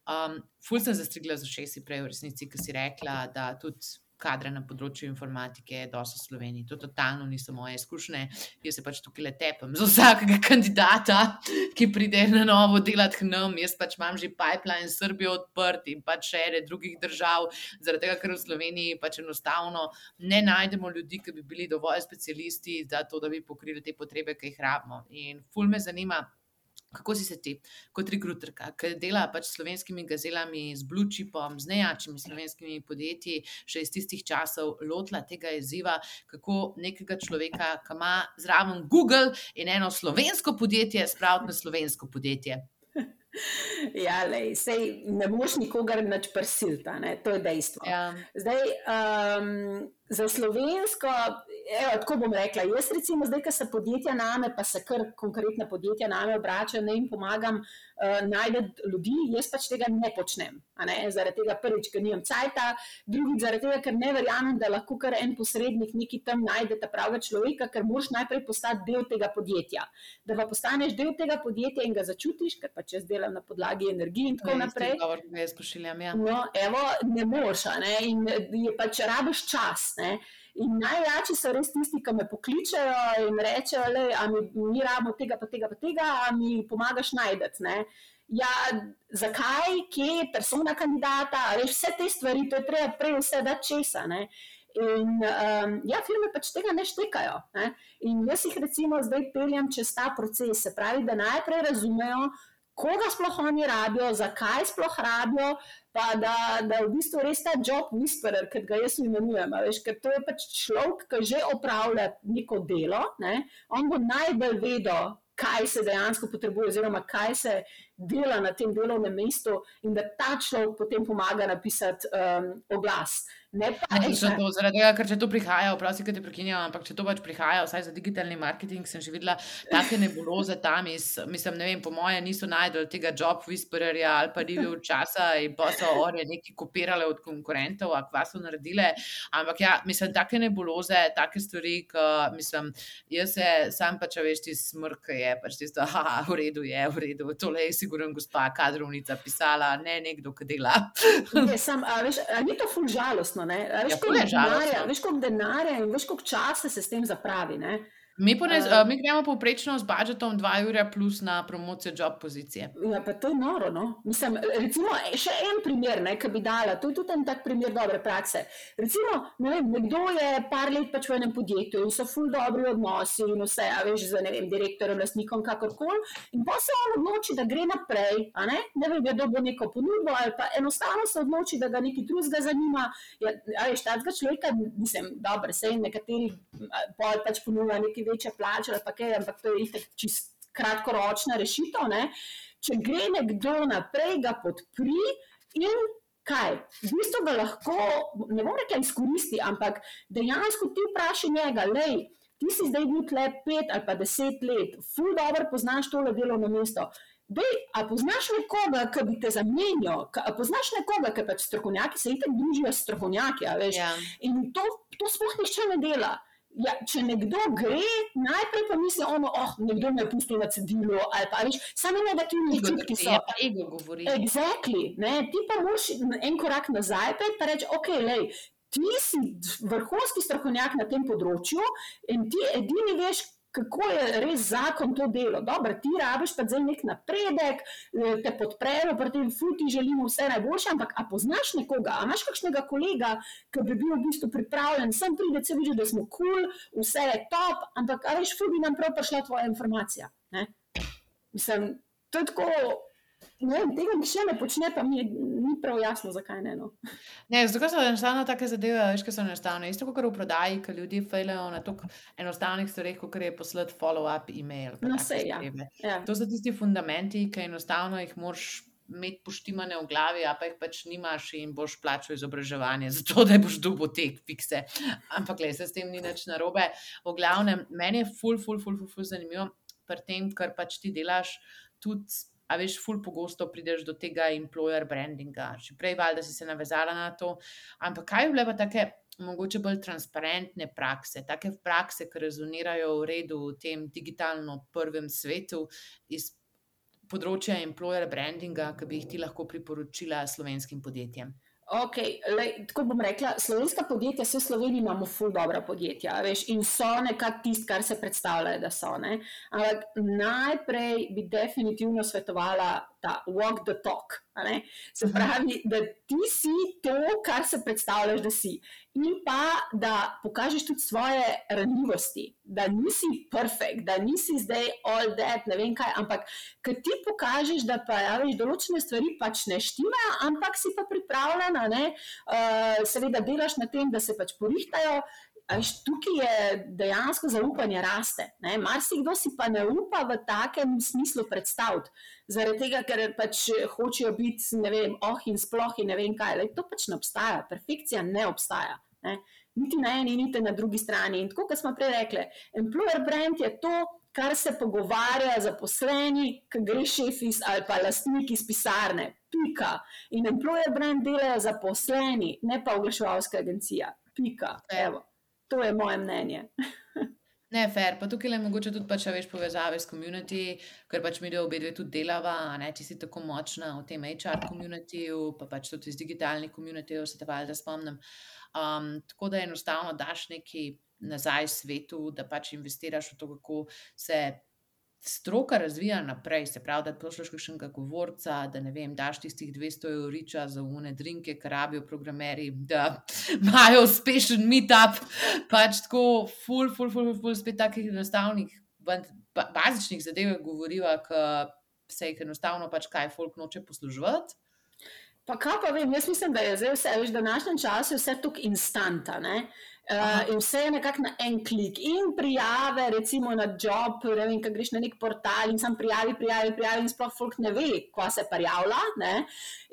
Um, ful sem zastrigla z ušesi prej v resnici, ki si rekla, da tudi kadre na področju informatike, dosto Sloveniji. To totalno niso moje izkušnje. Jaz se pač tukaj le tepem za vsakega (laughs) kandidata, ki pride na novo delati k nam. Jaz pač imam že pipeline Srbije odprt in pač še ene drugih držav, zaradi tega, ker v Sloveniji pač enostavno ne najdemo ljudi, ki bi bili dovolj specialisti za to, da bi pokrili te potrebe, ki jih rabimo. In ful me zanima. Kako si se ti, kot rekruterka, ki dela pač s slovenskimi gazelami, z Blue Chipom, z nejačimi slovenskimi podjetji, še iz tistih časov, lotila tega izziva, kako nekega človeka, ki ima zraven Google in eno slovensko podjetje, spraviti na slovensko podjetje? (laughs)
Ja, lej, sej, ne moš nikogar več prisiliti, to je dejstvo. Ja. Zdaj, um, za slovensko, evo, tako bom rekla, jaz recimo zdaj, ko se podjetja name, pa se kar konkretna podjetja name obračajo, ne jim pomagam uh, najti ljudi, jaz pač tega ne počnem. Ne? Zaradi tega prvič, ker nimam cajta, drugič zaradi tega, ker ne verjamem, da lahko kar en posrednik neki tam najde ta pravega človeka, ker moraš najprej postati del tega podjetja. Da pa postaneš del tega podjetja in ga začutiš, ker pač jaz delam na podlagi energije in tako naprej.
Ja.
No, evo, ne moreš, ne? in je pač rabiš čas. Ne? In najjači so res tisti, ki me pokličejo in rečejo, da mi, mi rabimo tega, pa tega, pa tega, a mi pomagaš najdete. Ja, zakaj, kje, persona kandidata, res vse te stvari, to je treba prej vse da česa. Ne? In um, ja, firme pač tega ne štekajo. Ne? In jaz jih recimo zdaj peljem čez ta proces, se pravi, da najprej razumejo, koga sploh oni rabijo, zakaj sploh rabijo, pa da, da v bistvu res ta job whisperer, ki ga jaz imenujem. Veš, ker to je pač človek, ki že opravlja neko delo, ne? on bo najbolj vedel. Kaj se dejansko potrebuje, oziroma kaj se dela na tem delovnem mestu, in da ta človek potem pomaga napisati um, oglas. Ne pa,
Ne, točno
ta-
to, zaradi tega, ker če to prihaja, vprašaj, kaj te prekinjam, ampak če to pač prihaja, vsaj za digitalni marketing, sem že videla take nebuloze tam iz, mislim, ne vem, po moje niso najdel tega job whispererja ali pa review časa in pa so one neki kopirale od konkurentov, a kva so naredile, ampak ja, mislim, take nebuloze, take stvari, ki, mislim, jaz se sam pač, veš, ti smrk je pač tisto, haha, v redu je, v redu, tole je sigurno gospa kadrovnica pisala, ne nekdo, ki dela.
Je, sam, a, veš, a ni to ful žalostno? Ne? A, veš,
Ja,
koliko denarja, veš, koliko denarja in veš, koliko časa se s tem zapravi. Ne?
Mi, ponez, uh, mi gremo povprečno z budžetom 2 ure plus na promocijo job pozicije.
Ja, pa to je noro. No? Mislim, recimo, e, še en primer, ki bi dala, to je tudi en tak primer dobre prakse. Recimo, ne vem, nekdo je par let pač v enem podjetju in so ful dobri odnosi in vse, a veš, z ne vem, direktorjem, lastnikom, kakorkoli. In pa se on odloči, da gre naprej, ne, ne vem, je dobil neko ponudbo ali pa enostavno se odloči, da ga nekaj drugega zanima. Ja, a veš, takega človeka, mislim, dobro, sej nekateri pač ponuja neke večje plače ali pa kaj, ampak to je itak čist kratkoročna rešitev. Ne? Če gre nekdo naprej, ga podpri in kaj, v bistvu ga lahko, ne bom rekla izkoristi, ampak dejansko ti vprašaj njega, lej. Ti si zdaj bil tle pet ali pa deset let, ful dobro poznaš tole delovno mesto. Dej, a poznaš nekoga, ki bi te zamenjal, a poznaš nekoga, ki pač strokovnjaki se itek družijo s strokovnjaki, a veš.
Ja.
In to, to sploh nihče ne dela. Ja, če nekdo gre, najprej pa misli, ono, oh, nekdo me je pustil na cedilu, ali pa veš, samo negativni
Ego,
občutki
je
so.
pa ego govori.
Exactly, ne? Ti pa moraš en korak nazaj pa reči, ok, lej, ti si vrhunski strokovnjak na tem področju in ti edini veš, kako je res zakon to delo. Dobro, ti rabiš pa zdaj nek napredek, eh, te podprejo, pri tem ful ti želimo vse najboljše, ampak a poznaš nekoga, a imaš kakšnega kolega, ki bi bil v bistvu pripravljen, sem pride, se vidi, da smo kul, cool, vse je top, ampak a veš, ful bi nam prav prišla tvoja informacija. Ne? Mislim, to je tako. Ne vem, tega nihče ne počne, pa mi je, ni prav jasno, zakaj ne. No.
Ne, zato so enostavno take zadeve, veš, ki so enostavne. Isto kot v prodaji, ki ljudje fejlajo na tako enostavnih stvareh, kot je poslati follow-up e-mail.
No, sej, ja. Ja.
To so tisti fundamenti, ki enostavno jih moraš imeti poštimane v glavi, a pa jih pač nimaš in boš plačal izobraževanje, zato da boš dobil te fikse. Ampak, le, se s tem ni nič narobe. V glavnem, meni je ful, ful, ful, ful, ful zanimivo pri tem, kar pač ti delaš. Tudi, a veš, ful pogosto prideš do tega employer brandinga. Že prej, valjda, si se navezala na to. Ampak kaj bi bile pa take mogoče bolj transparentne prakse, take prakse, ki rezonirajo v redu v tem digitalno prvem svetu iz področja employer brandinga, ki bi jih ti lahko priporočila slovenskim podjetjem?
Okay, lej, tako bom rekla, slovenska podjetja, vse v Sloveniji imamo ful dobra podjetja veš, in so nekako tisto, kar se predstavljajo, da so. Ne? Ampak najprej bi definitivno svetovala ta walk the talk. Se
Mhm.
pravi, da ti si to, kar se predstavljaš, da si. In pa, da pokažeš tudi svoje ranljivosti, da nisi perfekt, da nisi zdaj all that, ne vem kaj, ampak ker ti pokažeš, da pa ja, veš, določene stvari pač ne štimajo, ampak si pa pripravljena, ne, uh, seveda delaš na tem, da se pač porihtajo. A Veš, tukaj je dejansko zaupanje raste. Marsikdo si pa ne upa v takem smislu predstaviti, zaradi tega, ker pač hočejo biti, ne vem, oh in sploh in ne vem kaj. Lej, to pač ne obstaja, perfekcija ne obstaja. Ne. Niti na eni, niti na drugi strani. In tako, kot smo prej rekli, employer brand je to, kar se pogovarja zaposleni, ki gre šef iz ali pa lastnik iz pisarne. Pika. In employer brand delajo zaposleni, ne pa oglaševalska agencija. Pika. Evo. To je moje mnenje.
Ne, fair, pa tukaj je mogoče tudi pač, veš, povezave s komunity, ker pač mi dve obe tudi delava, ne, ti si tako močna v tem HR komunitiju, pa pač tudi iz digitalnih komunitijev, se te valjda spomnim. Um, tako da enostavno daš nekaj nazaj svetu, da pač investiraš v to, kako se stroka razvija naprej. Se pravi, da pošlješ kakšnega govorca, da ne vem, daš tistih 200 euriča za une drinke, kar rabijo programeri, da (laughs) imajo uspešen meetup, pač tako ful, ful, ful, ful, ful spet takih enostavnih, ba- ba- bazičnih zadev govoriva, ki se jih enostavno pač kaj folk noče posluževati.
Pa kaj pa vem, jaz mislim, da je zdaj vse, veš, v današnjem času je vse tako instantno. Uh, in vse je nekako na en klik, in prijave, recimo na job, ne vem, kaj greš na nek portal in sam prijavi, prijavi, prijavi, in sploh folk ne ve, kva se prijavlja. Ne?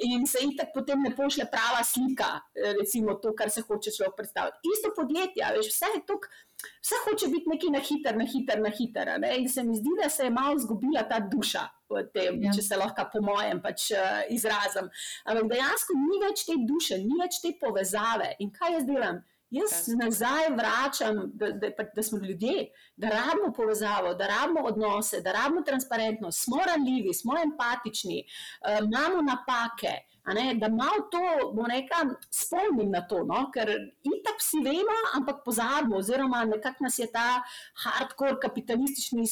In se jih tako potem ne pošle prava slika, recimo to, kar se hoče človek predstaviti. Isto podjetje, veš, vse je tukaj. Vse hoče biti nekaj na hiter, na hiter, na hiter. Ne? In se mi zdi, da se je malo izgubila ta duša v tem, ja. če se lahko po mojem pač, uh, izrazim. Ampak dejansko ni več te duše, ni več te povezave. In kaj jaz delam? Jaz nazaj vračam, da, da, da, smo ljudje, da rabimo povezavo, da rabimo odnose, da rabimo transparentnost, smo ranljivi, smo empatični, uh, imamo napake. Ne, da malo to, bo neka, spomnim na to, no? ker itak si vemo, ampak pozabimo, oziroma nekako nas je ta hardcore kapitalistični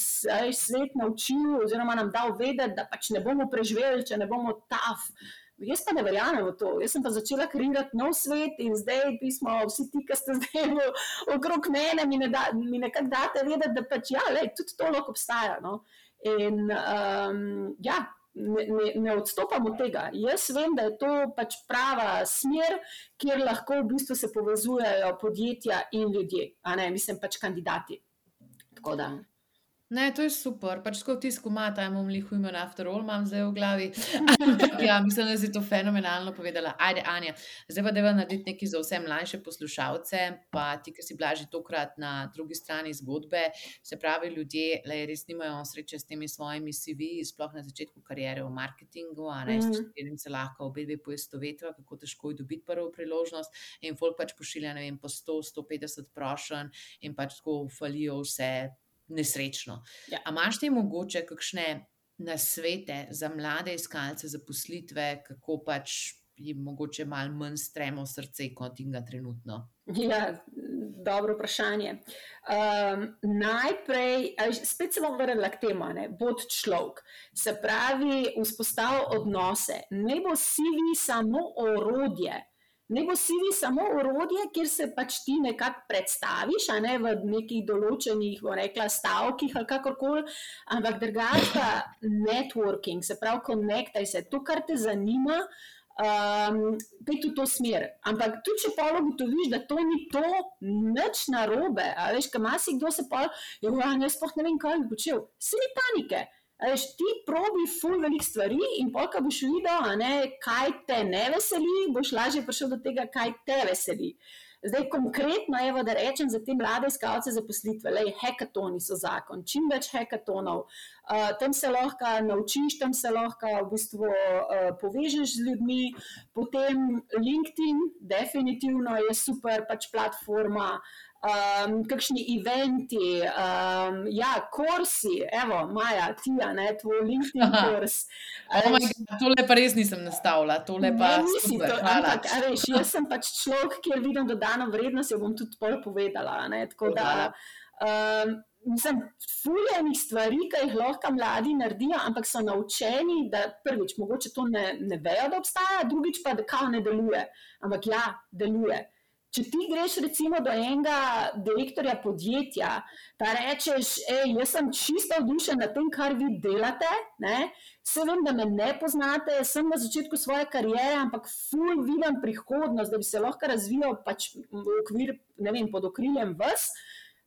svet naučil, oziroma nam dal vedeti, da pač ne bomo preživeli, če ne bomo taf. Jaz pa ne verjamem v to. Jaz sem pa začela kreirati nov svet in zdaj smo vsi ti, ki ste zdaj v, okrog mene, mi, ne da, mi nekako date vedeti, da pač ja, lej, tudi to lahko obstaja. No? In um, ja, ne, ne, ne odstopam od tega. Jaz vem, da je to pač prava smer, kjer lahko v bistvu se povezujejo podjetja in ljudje, a ne, mislim pač kandidati. Tako da.
Ne, to je super. Pač tako tisko ima, ta imam lihu imen after all, imam zdaj v glavi. (laughs) ja, mislim, da si to fenomenalno povedala. Ajde, Anja, zdaj pa deva narediti nekaj za vse mlajše poslušalce, pa ti, ki si blaži tokrat na drugi strani zgodbe. Se pravi, ljudje le res nimajo sreče s temi svojimi CV, sploh na začetku karijere v marketingu, a ne, mm s katerim se lahko obe dve poistovetijo, kako težko je dobiti prvo priložnost. In folk pač pošilja, ne vem, po 100-150 prošen in pač tako falijo vse nesrečno. Ja. A imaš ti mogoče kakšne nasvete za mlade iskalce zaposlitve, kako pač jim mogoče malo manj stremo srce kot in ga trenutno?
Ja, dobro vprašanje. Um, najprej, spet se bom vrnila k temu, da bo človek. Se pravi, vzpostavil odnose. Ne bo si vi samo orodje ne bo CV samo urodje, kjer se pač ti nekako predstaviš, ne, v nekih določenih, bo rekla, stavkih ali kakorkoli, ampak drugače networking, se pravi, konektaj se, to, kar te zanima. Um, Pej v to smer. Ampak tudi, če pa ugotoviš, da to ni to, nič narobe, veš, kaj ima si kdo se pa, jo, ja, ne, sploh ne vem, kaj bi počel. Vse ni panike. Veš, ti probi ful velik stvari in polka boš videl, ne, kaj te ne veseli, boš lažje prišel do tega, kaj te veseli. Zdaj, konkretno, evo, da rečem za te mlade iskalce zaposlitve, le hekatoni so zakon, čim več hekatonov, uh, tam se lahko naučiš, tam se lahko v bistvu uh, povežeš z ljudmi, potem LinkedIn, definitivno je super pač platforma. Uh, um, kakšni eventi, um, ja, kursi, evo, Maja, ti, ne, tvoj LinkedIn kurs.
Oh tole pa res nisem nastavila, tole pa ne, super, to,
ampak, veš, jaz sem pač človek, ki je videl dodano vrednost, jo bom tudi pol povedala. Ne, tako da. Um, Mislim, fuljenih stvari, ki jih lahko mladi naredijo, ampak so naučeni, da prvič, mogoče to ne, ne vejo, da obstaja, drugič pa, da kao ne deluje. Ampak ja, deluje. Če ti greš recimo do enega direktorja podjetja, da rečeš, ej, jaz sem čisto vdušen nad tem, kar vi delate, ne? vse vem, da me ne poznate, sem na začetku svoje karijere, ampak ful vidim prihodnost, da bi se lahko razvijal pač v okvir, ne vem, pod okriljem vas.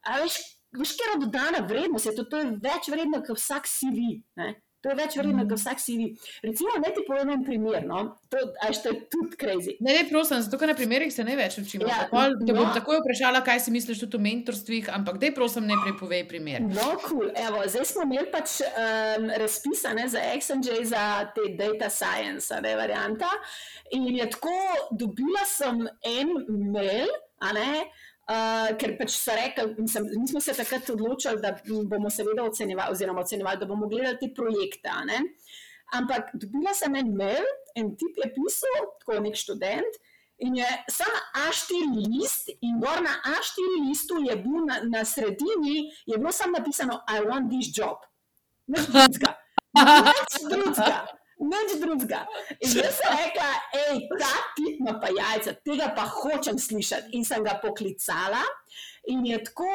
Veš, veš, kjer je dodana vrednost, je to, to je več vredno, kot vsak CV. Ne? To je več vredno, kot vsak CV. Recimo, ne ti povem en primer, no? to, to je tudi crazy.
Ne, ne, prosim, zato ker na primerih se ne več učimo. Ja, Pol, te no, bom takoj vprašala, kaj si misliš tudi o mentorstvih, ampak dej, prosim, ne prepovej primer.
No, cool. Evo, zdaj smo imeli pač um, razpisane za XNJ za te data science, ne varianta. In je tako, dobila sem en mail, a ne. Uh, ker pač so rekli, mi smo se takrat odločili, da bomo seveda ocenjevali, oziroma ocenjevali, da bomo gledali te projekte. Ampak dobila sem en mail, en tip je pisal, tako nek študent. In je samo A4 list, in gor na A4 listu je bil na, na sredini, je bilo samo napisano: I want this job. Nič drugega. Nič drugega nič drugega. In jaz sem rekla, hej, ta tip ima pa jajca, tega pa hočem slišati. In sem ga poklicala, in je tako,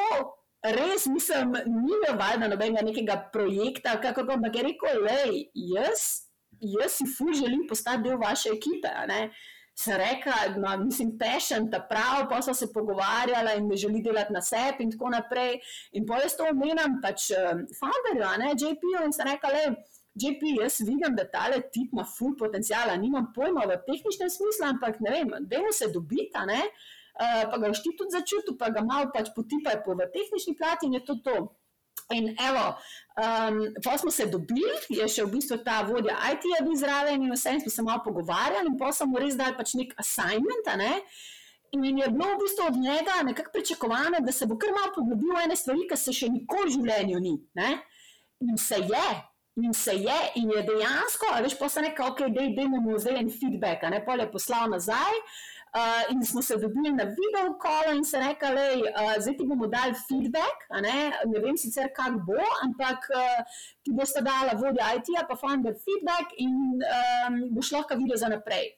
res nisem, ni me valjda nobenega nekega projekta, kako pa je rekel, hej, jaz, jaz si ful želim postati del vaše ekipe. sem rekla, da nisem pešen, ta prav, pa so se pogovarjala in me želi delati na sebi in tako naprej. In pa jaz to omenjam pač um, founderju, JP-ju in sem rekla, le. JP, jaz vidim, da tale tip ima full potencijala, nimam pojma v tehničnem smislu, ampak ne vem, da mu se dobita, ne, uh, pa ga všti tudi začutil, pa ga malo pač potipaj po v tehnični plati in je to to. In evo, um, pa smo se dobili, je še v bistvu ta vodja IT-ja bil zraven in vse, in smo se malo pogovarjali, in pa smo res dali pač nek assignment. Ne? In je bilo v bistvu od njega nekako pričakovano, da se bo kar malo poglobil v ene stvari, ki se še nikoli v življenju ni. Ne? In se je. In se je, in je dejansko, veš, pa se nekaj, ok, da imamo zdaj en feedback, ne pa je poslal nazaj. Uh, in smo se dobili na video kolo in se rekli, uh, zdaj ti bomo dali feedback. Ne? ne vem sicer, kako bo, ampak uh, ti boste dali vodja IT-ja, pa founder feedback in um, boš lahko videl za naprej.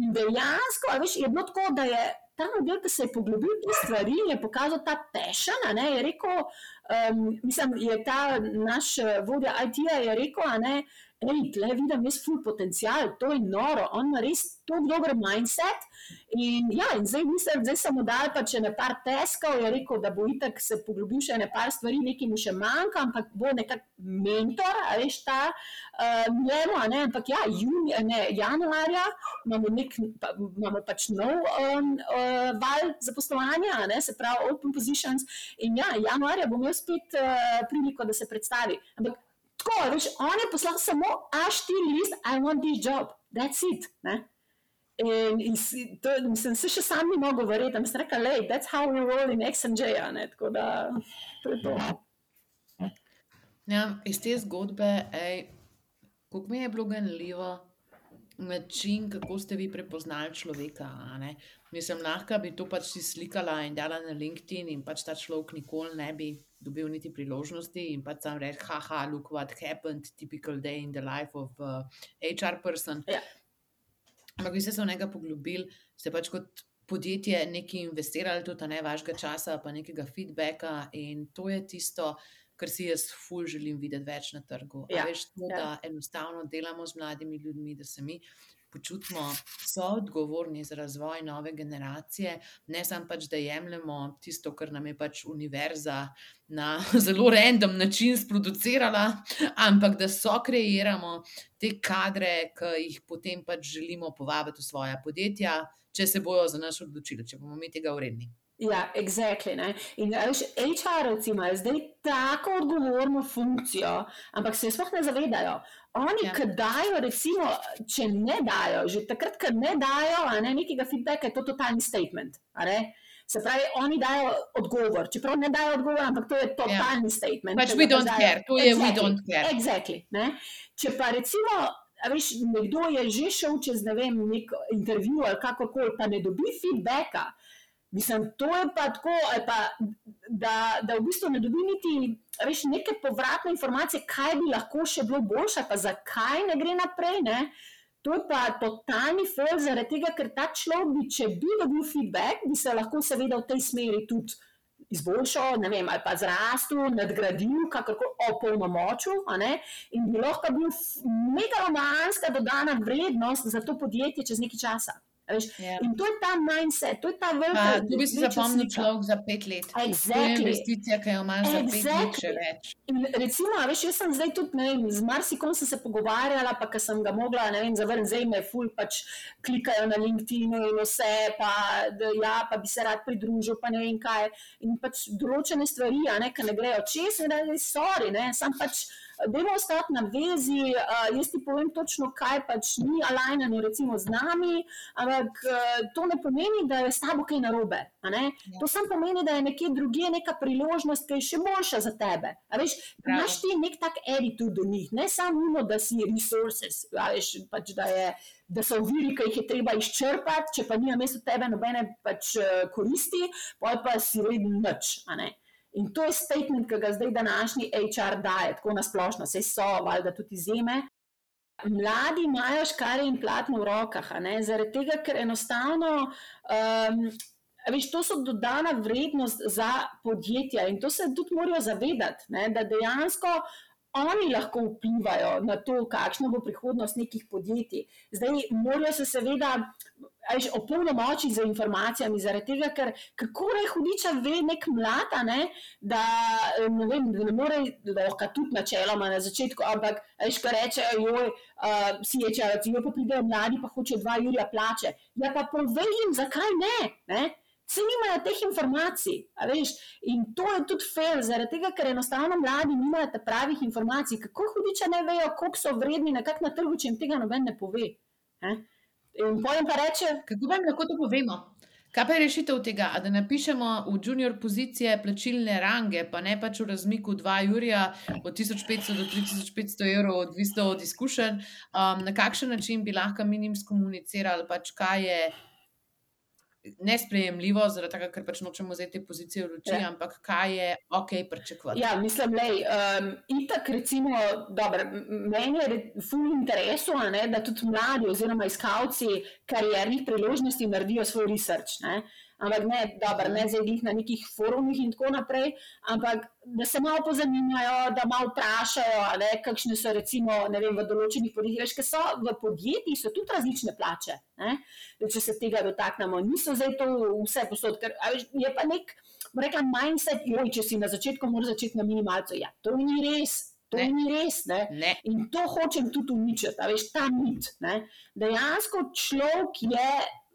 In dejansko, veš, je bilo tako, da je ta model, ki se je poglobil v te stvari, je pokazal ta pešen. Je rekel, um, mislim, je ta naš vodja IT-ja rekel, da Ej, tle vidim, jaz full potencial, to je noro, on ima res tako dober mindset. In, ja, in zdaj, mislim, zdaj sem mu dal pa če ne par teskov, je rekel, da bo itak se poglobil še ne par stvari, nekaj mu še manjka, ampak bo nekak mentor, veš ta uh, njemu, ne, ampak ja, juni, ne, januarja imamo, nek, pa, imamo pač nov um, uh, val zaposlovanja, ne, se pravi open positions in ja, januarja bom jaz spet uh, priliko, da se predstavi. Ampak, Tako, veš, on je poslal samo A4 list, I want this job, that's it. Ne? In, in to, mislim, se še sam ni mogel verjeti, da sem rekel, hey, that's how we roll in XNJ. Tako da, to je to.
Ja, iz te zgodbe, kako mi je bilo ganljivo, način, kako ste vi prepoznali človeka. Mislim, lahko bi to pač si slikala in dala na LinkedIn, in pač ta človek nikoli ne bi dobil niti priložnosti in pač sam reči, haha, look what happened, typical day in the life of uh, HR person.
Ja.
Ampak, vi ste se v njega poglobili, ste pač kot podjetje nekaj investirali, tudi ne vašega časa, pa nekega feedbacka in to je tisto. Kar si jaz ful želim videti več na trgu. Ja, veš, to, ja. da enostavno delamo z mladimi ljudmi, da se mi počutimo soodgovorni za razvoj nove generacije, ne samo pač, da jemljemo tisto, kar nam je pač univerza na (laughs) zelo random način sproducirala, ampak da so kreiramo te kadre, ki jih potem pač želimo povabiti v svoje podjetja, če se bojo za nas odločili, če bomo mi tega uredni.
Ja, exactly. Ne? In HR-ovci imajo zdaj tako odgovorno funkcijo, ampak se sploh ne zavedajo. Oni, ja. ki dajo, recimo, če ne dajo, že takrat, ko ne dajo ne, nekega feedbacka, je to totalni statement. Se pravi, oni dajo odgovor, čeprav ne dajo odgovor, ampak to je ja. totalni ja. statement.
Pač we don't dajo, care, to je exactly, we don't care.
Exactly, če pa recimo. Veš, nekdo je že šel čez ne vem, nek intervju ali kako koli, pa ne dobi feedbacka, Mislim, to je pa tako, pa, da, da v bistvu ne dobi niti veš, neke povratne informacije, kaj bi lahko še bilo boljše, pa zakaj ne gre naprej. Ne? To je pa totalni fail, zaradi tega, ker ta človek, bi, če bi dobil feedback, bi se lahko seveda v tej smeri tudi izboljšal, ne vem, ali pa zrastel, nadgradil, kako opolnomočil, in bi lahko bil megalomanska dodana vrednost za to podjetje čez nekaj časa. Yeah. Ja. In to je ta mindset, to je ta velika
stvar. Tu bi si zapomnil človek za pet let.
Exactly. To je
investicija, ki jo imaš exactly. za pet let, če več.
In recimo, veš, jaz sem zdaj tudi, ne vem, z marsikom sem se pogovarjala, pa ker sem ga mogla, ne vem, zavrniti, zdaj me ful pač klikajo na LinkedIn in vse, pa da ja, pa bi se rad pridružil, pa ne vem kaj. In pač določene stvari, a ne, ki ne grejo čez, ne, ne, sorry, ne, sam pač Dajmo ostati na vezi, uh, jaz ti povem točno, kaj pač ni alajnano, recimo z nami, ampak uh, to ne pomeni, da je s tabo kaj narobe. Ja. To samo pomeni, da je nekje drugje neka priložnost, ki je še boljša za tebe. Imáš ti nek tak attitude do njih, ne samo, da si resources, veš, pač, da, je, da so viri, ki jih je treba izčrpati, če pa nima mesto tebe nobene pač, koristi, pa pa si redni nič. In to je statement, ki ga zdaj današnji HR daje, tako na splošno, vse so, valjda tudi zime. Mladi imajo škare in platno v rokah, zaradi tega, ker enostavno, um, veš, to so dodana vrednost za podjetja in to se tudi morajo zavedati, ne, da dejansko oni lahko vplivajo na to, kakšna bo prihodnost nekih podjetij. Zdaj, morajo se seveda opolnomočiti z informacijami, zaradi tega, ker kako je hudiča ve nek mlada, ne, da ne, vem, da ne more, da lahko tudi načeloma na začetku, ampak veš, ko rečejo, joj, uh, si je čas, joj pa pridejo mladi, pa hoče dva Jurija plače. Ja, pa povej jim, zakaj ne. ne? Vsi nimajo teh informacij. In to je tudi fair, zaradi tega, ker enostavno mladi nimajo pravih informacij. Kako hudiče ne vejo, koliko so vredni, nekako na trgu, če jim tega noben ne pove. Eh? In pojem pa reče:
Kako vam lahko to povemo? Kaj pa je rešitev tega, da napišemo v junior pozicije plačilne range, pa ne pač v razmiku 2 Jurija od 1500 do 3500 evrov, odvisno od izkušenj, um, na kakšen način bi lahko mi njim skomunicirali, pač kaj je nesprejemljivo, zaradi tega, ker pač nočemo vzeti pozicije v roči, ja. ampak kaj je ok, pričakovati.
Ja, mislim, da je um, itak, recimo, dobro, meni je ful interesu, ne, da tudi mladi oziroma iskalci kariernih priložnosti naredijo svoj research. Ne ampak ne, dobro, ne zdaj jih na nekih forumih in tako naprej, ampak da se malo pozanimajo, da malo vprašajo, ne, kakšne so recimo vem, v določenih podjetjih, ker so v podjetjih so tudi različne plače. Ne, če se tega dotaknemo, niso zdaj to vse posod, ker je pa nek, rekla, mindset, joj, če si na začetku moraš začeti na minimalcu. Ja, to ni res. To ne. ni res. Ne?
Ne.
In to hočem tudi uničiti, veš, ta mit. Ne? Dejansko človek je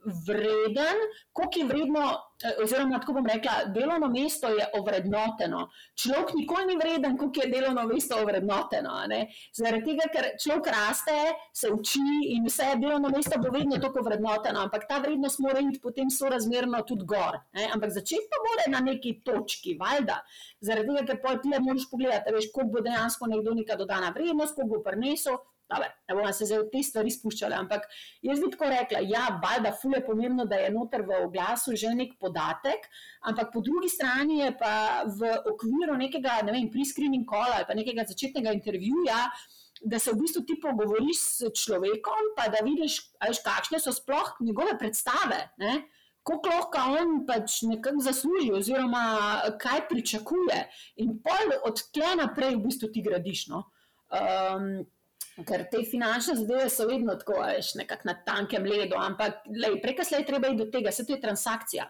vreden, koliko je vredno, eh, oziroma tako bom rekla, delovno mesto je ovrednoteno. Človek nikoli ni vreden, koliko je delovno mesto ovrednoteno. Zaradi tega, ker človek raste, se uči in vse delovno mesto bo vedno tako vrednoteno, ampak ta vrednost mora iti potem sorazmerno tudi gor. Ne? Ampak začeti pa mora na neki točki, valjda. Zaradi tega, ker pojdi, le moraš pogledati, veš, koliko bo dejansko nekdo neka dodana vrednost, koliko bo prinesel. Dobar, ne bomo se zdaj v te stvari spuščali, ampak jaz bi tako rekla, ja, valjda, ful je pomembno, da je noter v oglasu že nek podatek, ampak po drugi strani je pa v okviru nekega, ne vem, pre-screening kola ali pa nekega začetnega intervjuja, da se v bistvu ti pogovoriš s človekom, pa da vidiš, veš, kakšne so sploh njegove predstave. Ne? Kako lahko on pač nekako zasluži, oziroma kaj pričakuje, in pol od tle naprej v bistvu ti gradiš. No? Um, Ker te finančne zadeve so vedno tako, veš, nekako na tankem ledu, ampak preka slej treba iti do tega, vse to je transakcija.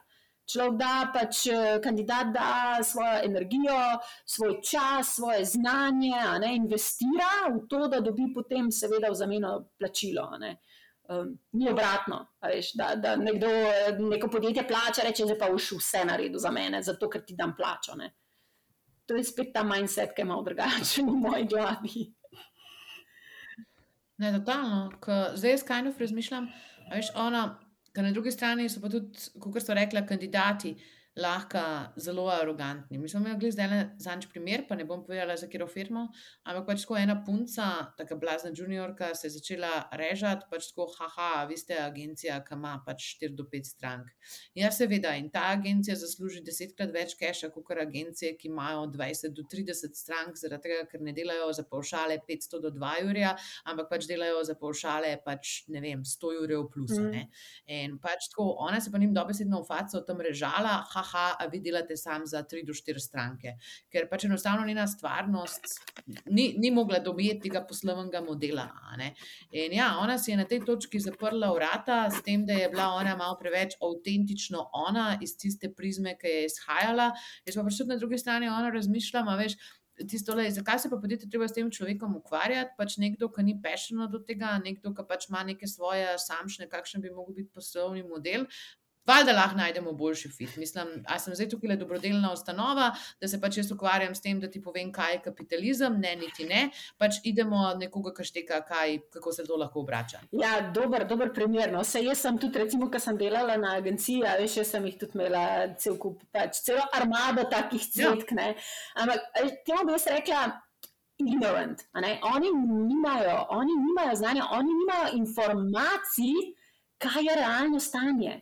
Človek da pač eh, kandidat da svojo energijo, svoj čas, svoje znanje, ne, investira v to, da dobi potem, seveda, v zameno plačilo. Um, ni obratno, veš, da, da nekdo, neko podjetje plača, reče, da pa už vse naredi za mene, zato ker ti dam plačo. Ne. To je spet ta mindset, ki je malo drugačen v moji glavi.
Ne, totalno. Zdaj jaz kaj nov razmišljam. Veš, ona, na drugi strani so pa tudi, kot so rekla, kandidati lahko zelo arogantni. Mi smo imeli zdaj zadnjič primer, pa ne bom povedala za katero firmo, ampak pač tako ena punca, tako blazna juniorka, se je začela režati, pač tako, haha, vi ste agencija, ki ima pač 4 do 5 strank. Ja, seveda, in ta agencija zasluži desetkrat več keša, kot agencije, ki imajo 20 do 30 strank, zaradi tega, ker ne delajo za paušale 500 do 2 jurja, ampak pač delajo za paušale pač, ne vem, 100 jurjev plus. Mm. In pač tako, ona se pa njim dobesedno v faco tam režala, haha, aha, a vi delate sam za tri do štiri stranke. Ker pač enostavno njena stvarnost ni, ni mogla dobiti tega poslovnega modela. In ja, ona si je na tej točki zaprla vrata s tem, da je bila ona malo preveč avtentično ona iz tiste prizme, ki je izhajala. Jaz pa pač tudi na drugi strani ona razmišljam, veš. Tisto, le, zakaj se pa podjetje treba s tem človekom ukvarjati? Pač nekdo, ki ni pešen do tega, nekdo, ki pač ima neke svoje samšne, kakšen bi lahko bil poslovni model, Valjda lahko najdemo boljši fit. Mislim, da sem zdaj tukaj le dobrodelna ustanova, da se pač jaz ukvarjam s tem, da ti povem, kaj je kapitalizem, ne, niti ne. Pač idemo nekoga, ki šteka, kaj, kako se to lahko obrača.
Ja, dober, dober primer. No. Se jaz sem tudi, recimo, ko sem delala na agenciji, veš, jaz sem jih tudi imela cel kup, pač celo armado takih cvetk. Ja. Ampak temu bi jaz rekla. Ignorant. Oni nimajo, oni nimajo znanja, oni nimajo informacij, kaj je realno stanje.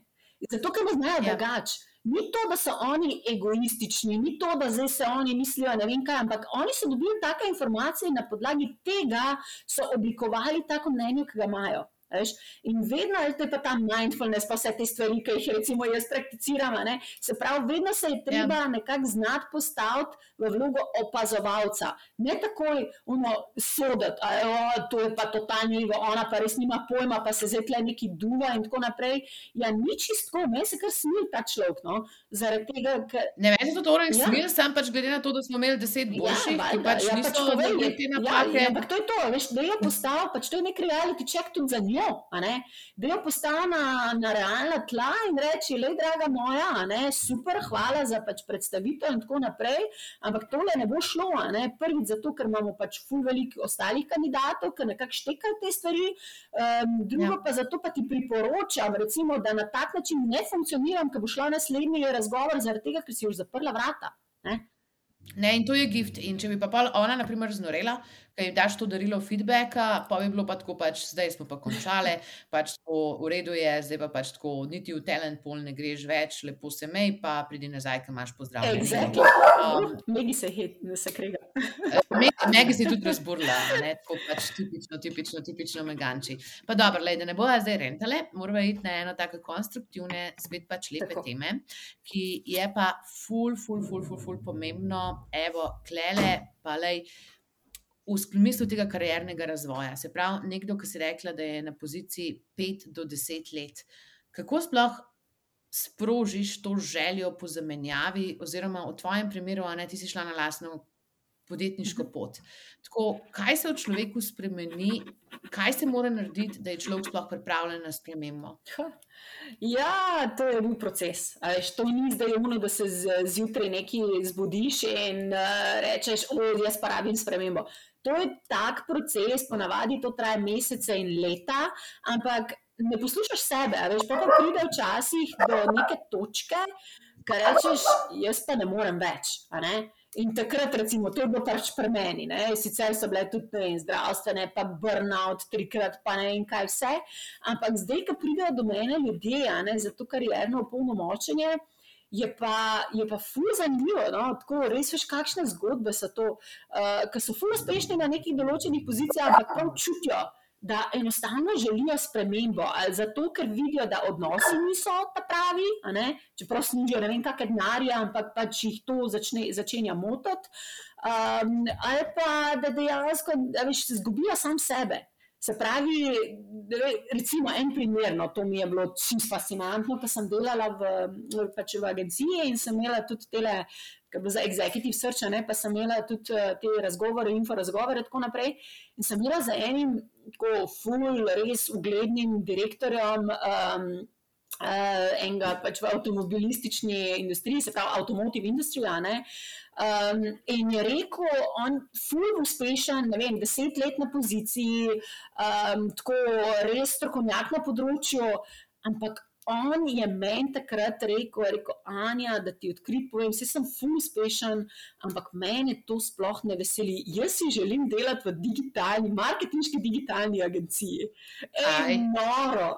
Zato, ker ne znajo ja. drugače. Ni to, da so oni egoistični, ni to, da zdaj se oni mislijo, ne vem kaj, ampak oni so dobili take informacije in na podlagi tega so oblikovali tako mnenje, ki ga imajo. Veš? In vedno je pa ta mindfulness, pa vse te stvari, ki jih recimo jaz prakticiram. Se pravi, vedno se je treba ja. nekako znati postaviti v vlogo opazovalca. Ne takoj soditi, da to je pa totalno, ona pa res nima pojma, pa se zdaj tle neki duva in tako naprej. Ja, ni čisto, meni se kar smil ta človek. No? Tega, ker...
Ne vem, če to torej ja. smil, sem pač glede na to, da smo imeli deset ja, boljših, ja, ki pač ja, niso vedeli te napake. Ja, ja,
ampak to je to, veš, da je postal, pač to je nek reality check tudi za njo. Da je postal na, na realna tla in reči, le draga moja, super, hvala za pač predstavitev in tako naprej. Ampak tole ne bo šlo. Prvič zato, ker imamo pač ful veliko ostalih kandidatov, ki nekako štekajo te stvari. Um, drugo ja. pa zato pa ti priporočam, recimo, da na tak način ne funkcioniram, ker bo šla naslednji razgovor zaradi tega, ker si už zaprla vrata. Ne?
Ne, in to je gift. In če bi pa ona, na primer, znorela, ki jim daš to darilo feedbacka, pa bi bilo pa tako, pač, zdaj smo pa končali, pač tako v redu je, zdaj pa pač tako, niti v talent pol ne greš več, lepo se mej, pa pridi nazaj, ki imaš pozdravljen.
Exactly. Um, Megi se hit, ne se krega. (laughs)
Megi se tudi razburla, ne, tako pač tipično, tipično, tipično meganči. Pa dobro, lej, da ne bo zdaj rentale, moramo iti na eno tako konstruktivne, spet pač lepe tako. teme, ki je pa ful, ful, ful, ful, ful pomembno, evo, klele, pa lej, v smislu tega kariernega razvoja. Se pravi, nekdo, ki si rekla, da je na poziciji 5 do 10 let, kako sploh sprožiš to željo po zamenjavi, oziroma v tvojem primeru, a ne ti si šla na lastno podjetniško mhm. pot. Tako, kaj se v človeku spremeni, kaj se mora narediti, da je človek sploh pripravljen na spremembo?
Ja, to je bil proces. Veš, to ni zdaj umno, da se zjutraj nekaj zbudiš in uh, rečeš, da jaz pa rabim spremembo. To je tak proces, ponavadi to traja mesece in leta, ampak ne poslušaš sebe. Veš, pa pride včasih do neke točke, ki rečeš, jaz pa ne morem več. Ne? In takrat, recimo, to je bilo pač pri meni. Ne? Sicer so bile tudi ne, zdravstvene, pa burnout, trikrat, pa ne in kaj vse. Ampak zdaj, ko pridejo do mene ljudje, ne, za to, kar je eno opolnomočenje je pa, je pa ful zanimivo. No? Tako, res veš, kakšne zgodbe so to, uh, ki so ful uspešni na nekih določenih pozicijah, ampak prav čutijo. Da enostavno želijo spremembo, ali zato, ker vidijo, da odnosi niso ta pravi, čeprav služijo ne vem, kakšne denarje, ampak pač jih to začne, začenja motiti, um, ali pa da dejansko da veš, zgubijo sam sebe. Se pravi, recimo en primer, no, to mi je bilo čisto fascinantno, ko sem delala v, pač v agenciji in sem imela tudi tele, za executive search, ne, pa sem imela tudi eh, te razgovore, info razgovore in tako naprej. In sem bila za enim tako full, res uglednim direktorjem. Um, Uh, enega pač v avtomobilistični industriji, se pravi, avtomotive industrija. Um, in je rekel, on je fully uspešen, ne vem, deset let na poziciji, um, tako res strokovnjak na področju, ampak on je meni takrat rekel, rekel Anja, da ti odkrit povem, vse sem ful uspešen, ampak meni to sploh ne veseli. Jaz si želim delati v digitalni, marketinški digitalni agenciji. Ej, noro.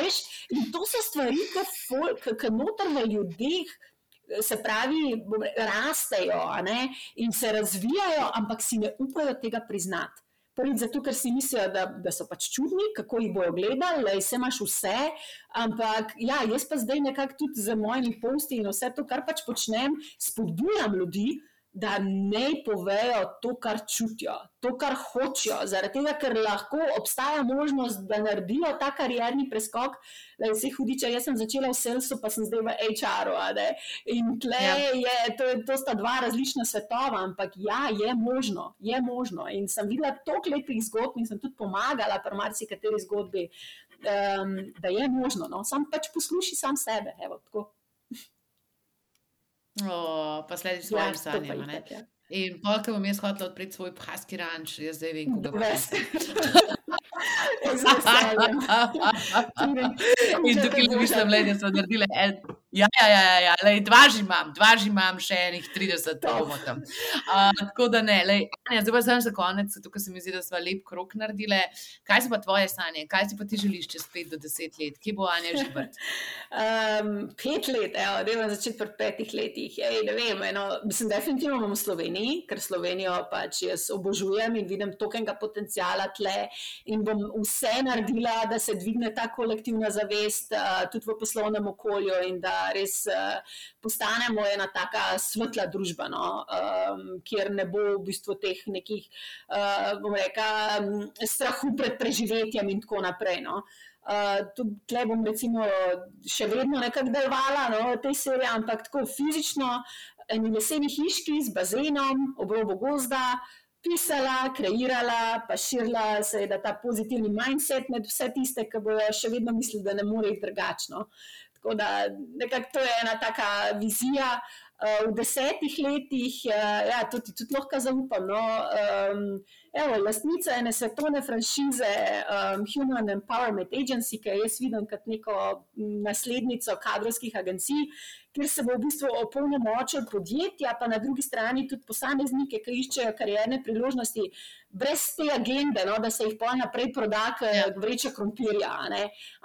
Veš, in to so stvari, ki noter v ljudeh. Se pravi, rastejo in se razvijajo, ampak si ne upajo tega priznati. Prvič zato, ker si mislijo, da, da so pač čudni, kako jih bojo gledali, da vse imaš vse. Ampak ja, jaz pa zdaj nekako tudi z mojimi posti in vse to, kar pač počnem, spodbujam ljudi, da ne povejo to, kar čutijo, to, kar hočejo. Zaradi tega, ker lahko obstaja možnost, da naredijo ta karjerni preskok. Da vse hudiče, jaz sem začela v Selsu, pa sem zdaj v HR-u. In tle ja. je, to, to sta dva različna svetova, ampak ja, je možno, je možno. In sem videla toliko lepih zgodb in sem tudi pomagala pri marsikateri zgodbi, um, da je možno. No? Sam pač posluši sam sebe. Evo,
Oh, pa sledi svojim ja, sanjam. Ja. In pa, ko bom jaz hotel odpreti svoj praski ranč, jaz zdaj vem, kako ga. (laughs) (laughs) In tukaj mislim, da smo naredili en Ja, ja, ja, ja, ja. Lej, dva že imam, dva že imam, še enih 30, pa bomo tam. Uh, tako da ne, lej, Anja, zdaj pa sem za konec, tukaj se mi zdi, da smo lep krok naredili. Kaj so pa tvoje sanje, kaj si pa ti želiš čez 5 do 10 let, kje bo Anja že vrt?
Um, (laughs) pet let, evo, da imam začeti pri petih letih. Ej, ne vem, eno, mislim, definitivno bom v Sloveniji, ker Slovenijo pač jaz obožujem in vidim tokenga potencijala tle in bom vse naredila, da se dvigne ta kolektivna zavest uh, tudi v poslovnem okolju in da res uh, postanemo ena taka svetla družba, no, um, kjer ne bo v bistvu teh nekih, uh, bom rekel, strahu pred preživetjem in tako naprej. No. Uh, Tukaj bom recimo še vedno nekako delovala no, v tej seriji, ampak tako fizično, eni leseni hiški z bazenom, obrobo gozda. Pisala, kreirala, pa širila se je ta pozitivni mindset med vse tiste, ki bojo še vedno mislili, da ne more iti drugačno. Tako da nekako to je ena taka vizija. Uh, v desetih letih, uh, ja, tudi, tudi lahko zaupam. No, um, evo, lastnica ene svetovne franšize um, Human Empowerment Agency, ki jo jaz vidim kot neko naslednico kadrovskih agencij, kjer se bo v bistvu opolnomočil podjetja, pa na drugi strani tudi posameznike, ki iščejo karierne priložnosti, brez te agende, no, da se jih pa naprej proda, kot ja. vreča krompirja.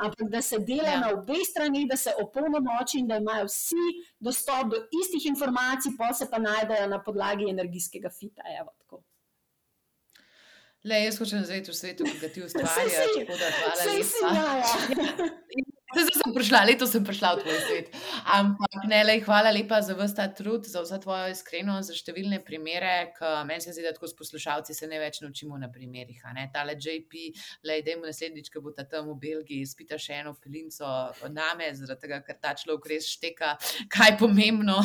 Ampak da se dela ja. na obeh straneh, da se opolnomoči in da imajo vsi dostop do istih informacij, pa se pa najdejo na podlagi energijskega fita. Evo,
Le, jaz hočem živeti v svetu, ki ga ti ustvarjaš. Hvala lepa. (laughs) Zdaj sem prišla, letos sem prišla v tvoj svet. Ampak ne, le, hvala lepa za vse ta trud, za vse tvoje iskreno, za številne primere. Meni se zdi, da tako s poslušalci se ne več naučimo na primerih. Tale JP, le, da jim naslednjič, ko bo ta tam v Belgiji, spita še eno pilinco name, zaradi tega, ker ta človek res šteka, kaj je pomembno.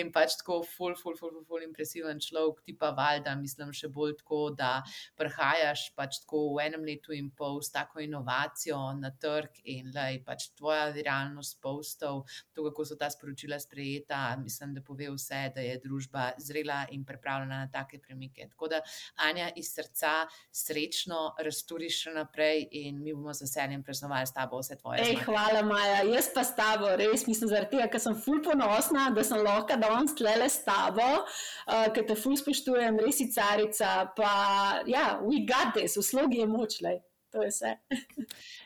In pač tako, ful, ful, ful, ful, ful impresiven človek, ti pa valjda, mislim, še bolj tako, da prihajaš pač tako v enem letu in pol s tako inovacijo na trg in le, pač tvoja viralnost postov, to, kako so ta sporočila sprejeta, mislim, da pove vse, da je družba zrela in pripravljena na take premike. Tako da, Anja, iz srca srečno razturiš še naprej in mi bomo z veseljem praznovali s tabo vse tvoje.
Ej, hvala, Maja. Jaz pa s tabo, res mislim, zaradi tega, ker sem ful ponosna, da sem lahko danes tlele s tabo, uh, ker te ful spoštujem, res si carica. Pa, ja, we got this, v slogi je moč, le. To je vse. (laughs)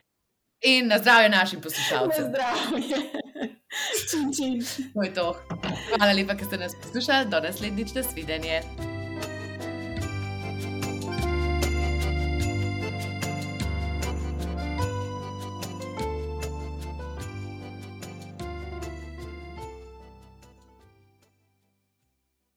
In na zdravje našim poslušalcem.
Na zdravje. (laughs) Čim, čim.
To je to. Hvala lepa, ker ste nas poslušali. Do naslednjič, nasvidenje.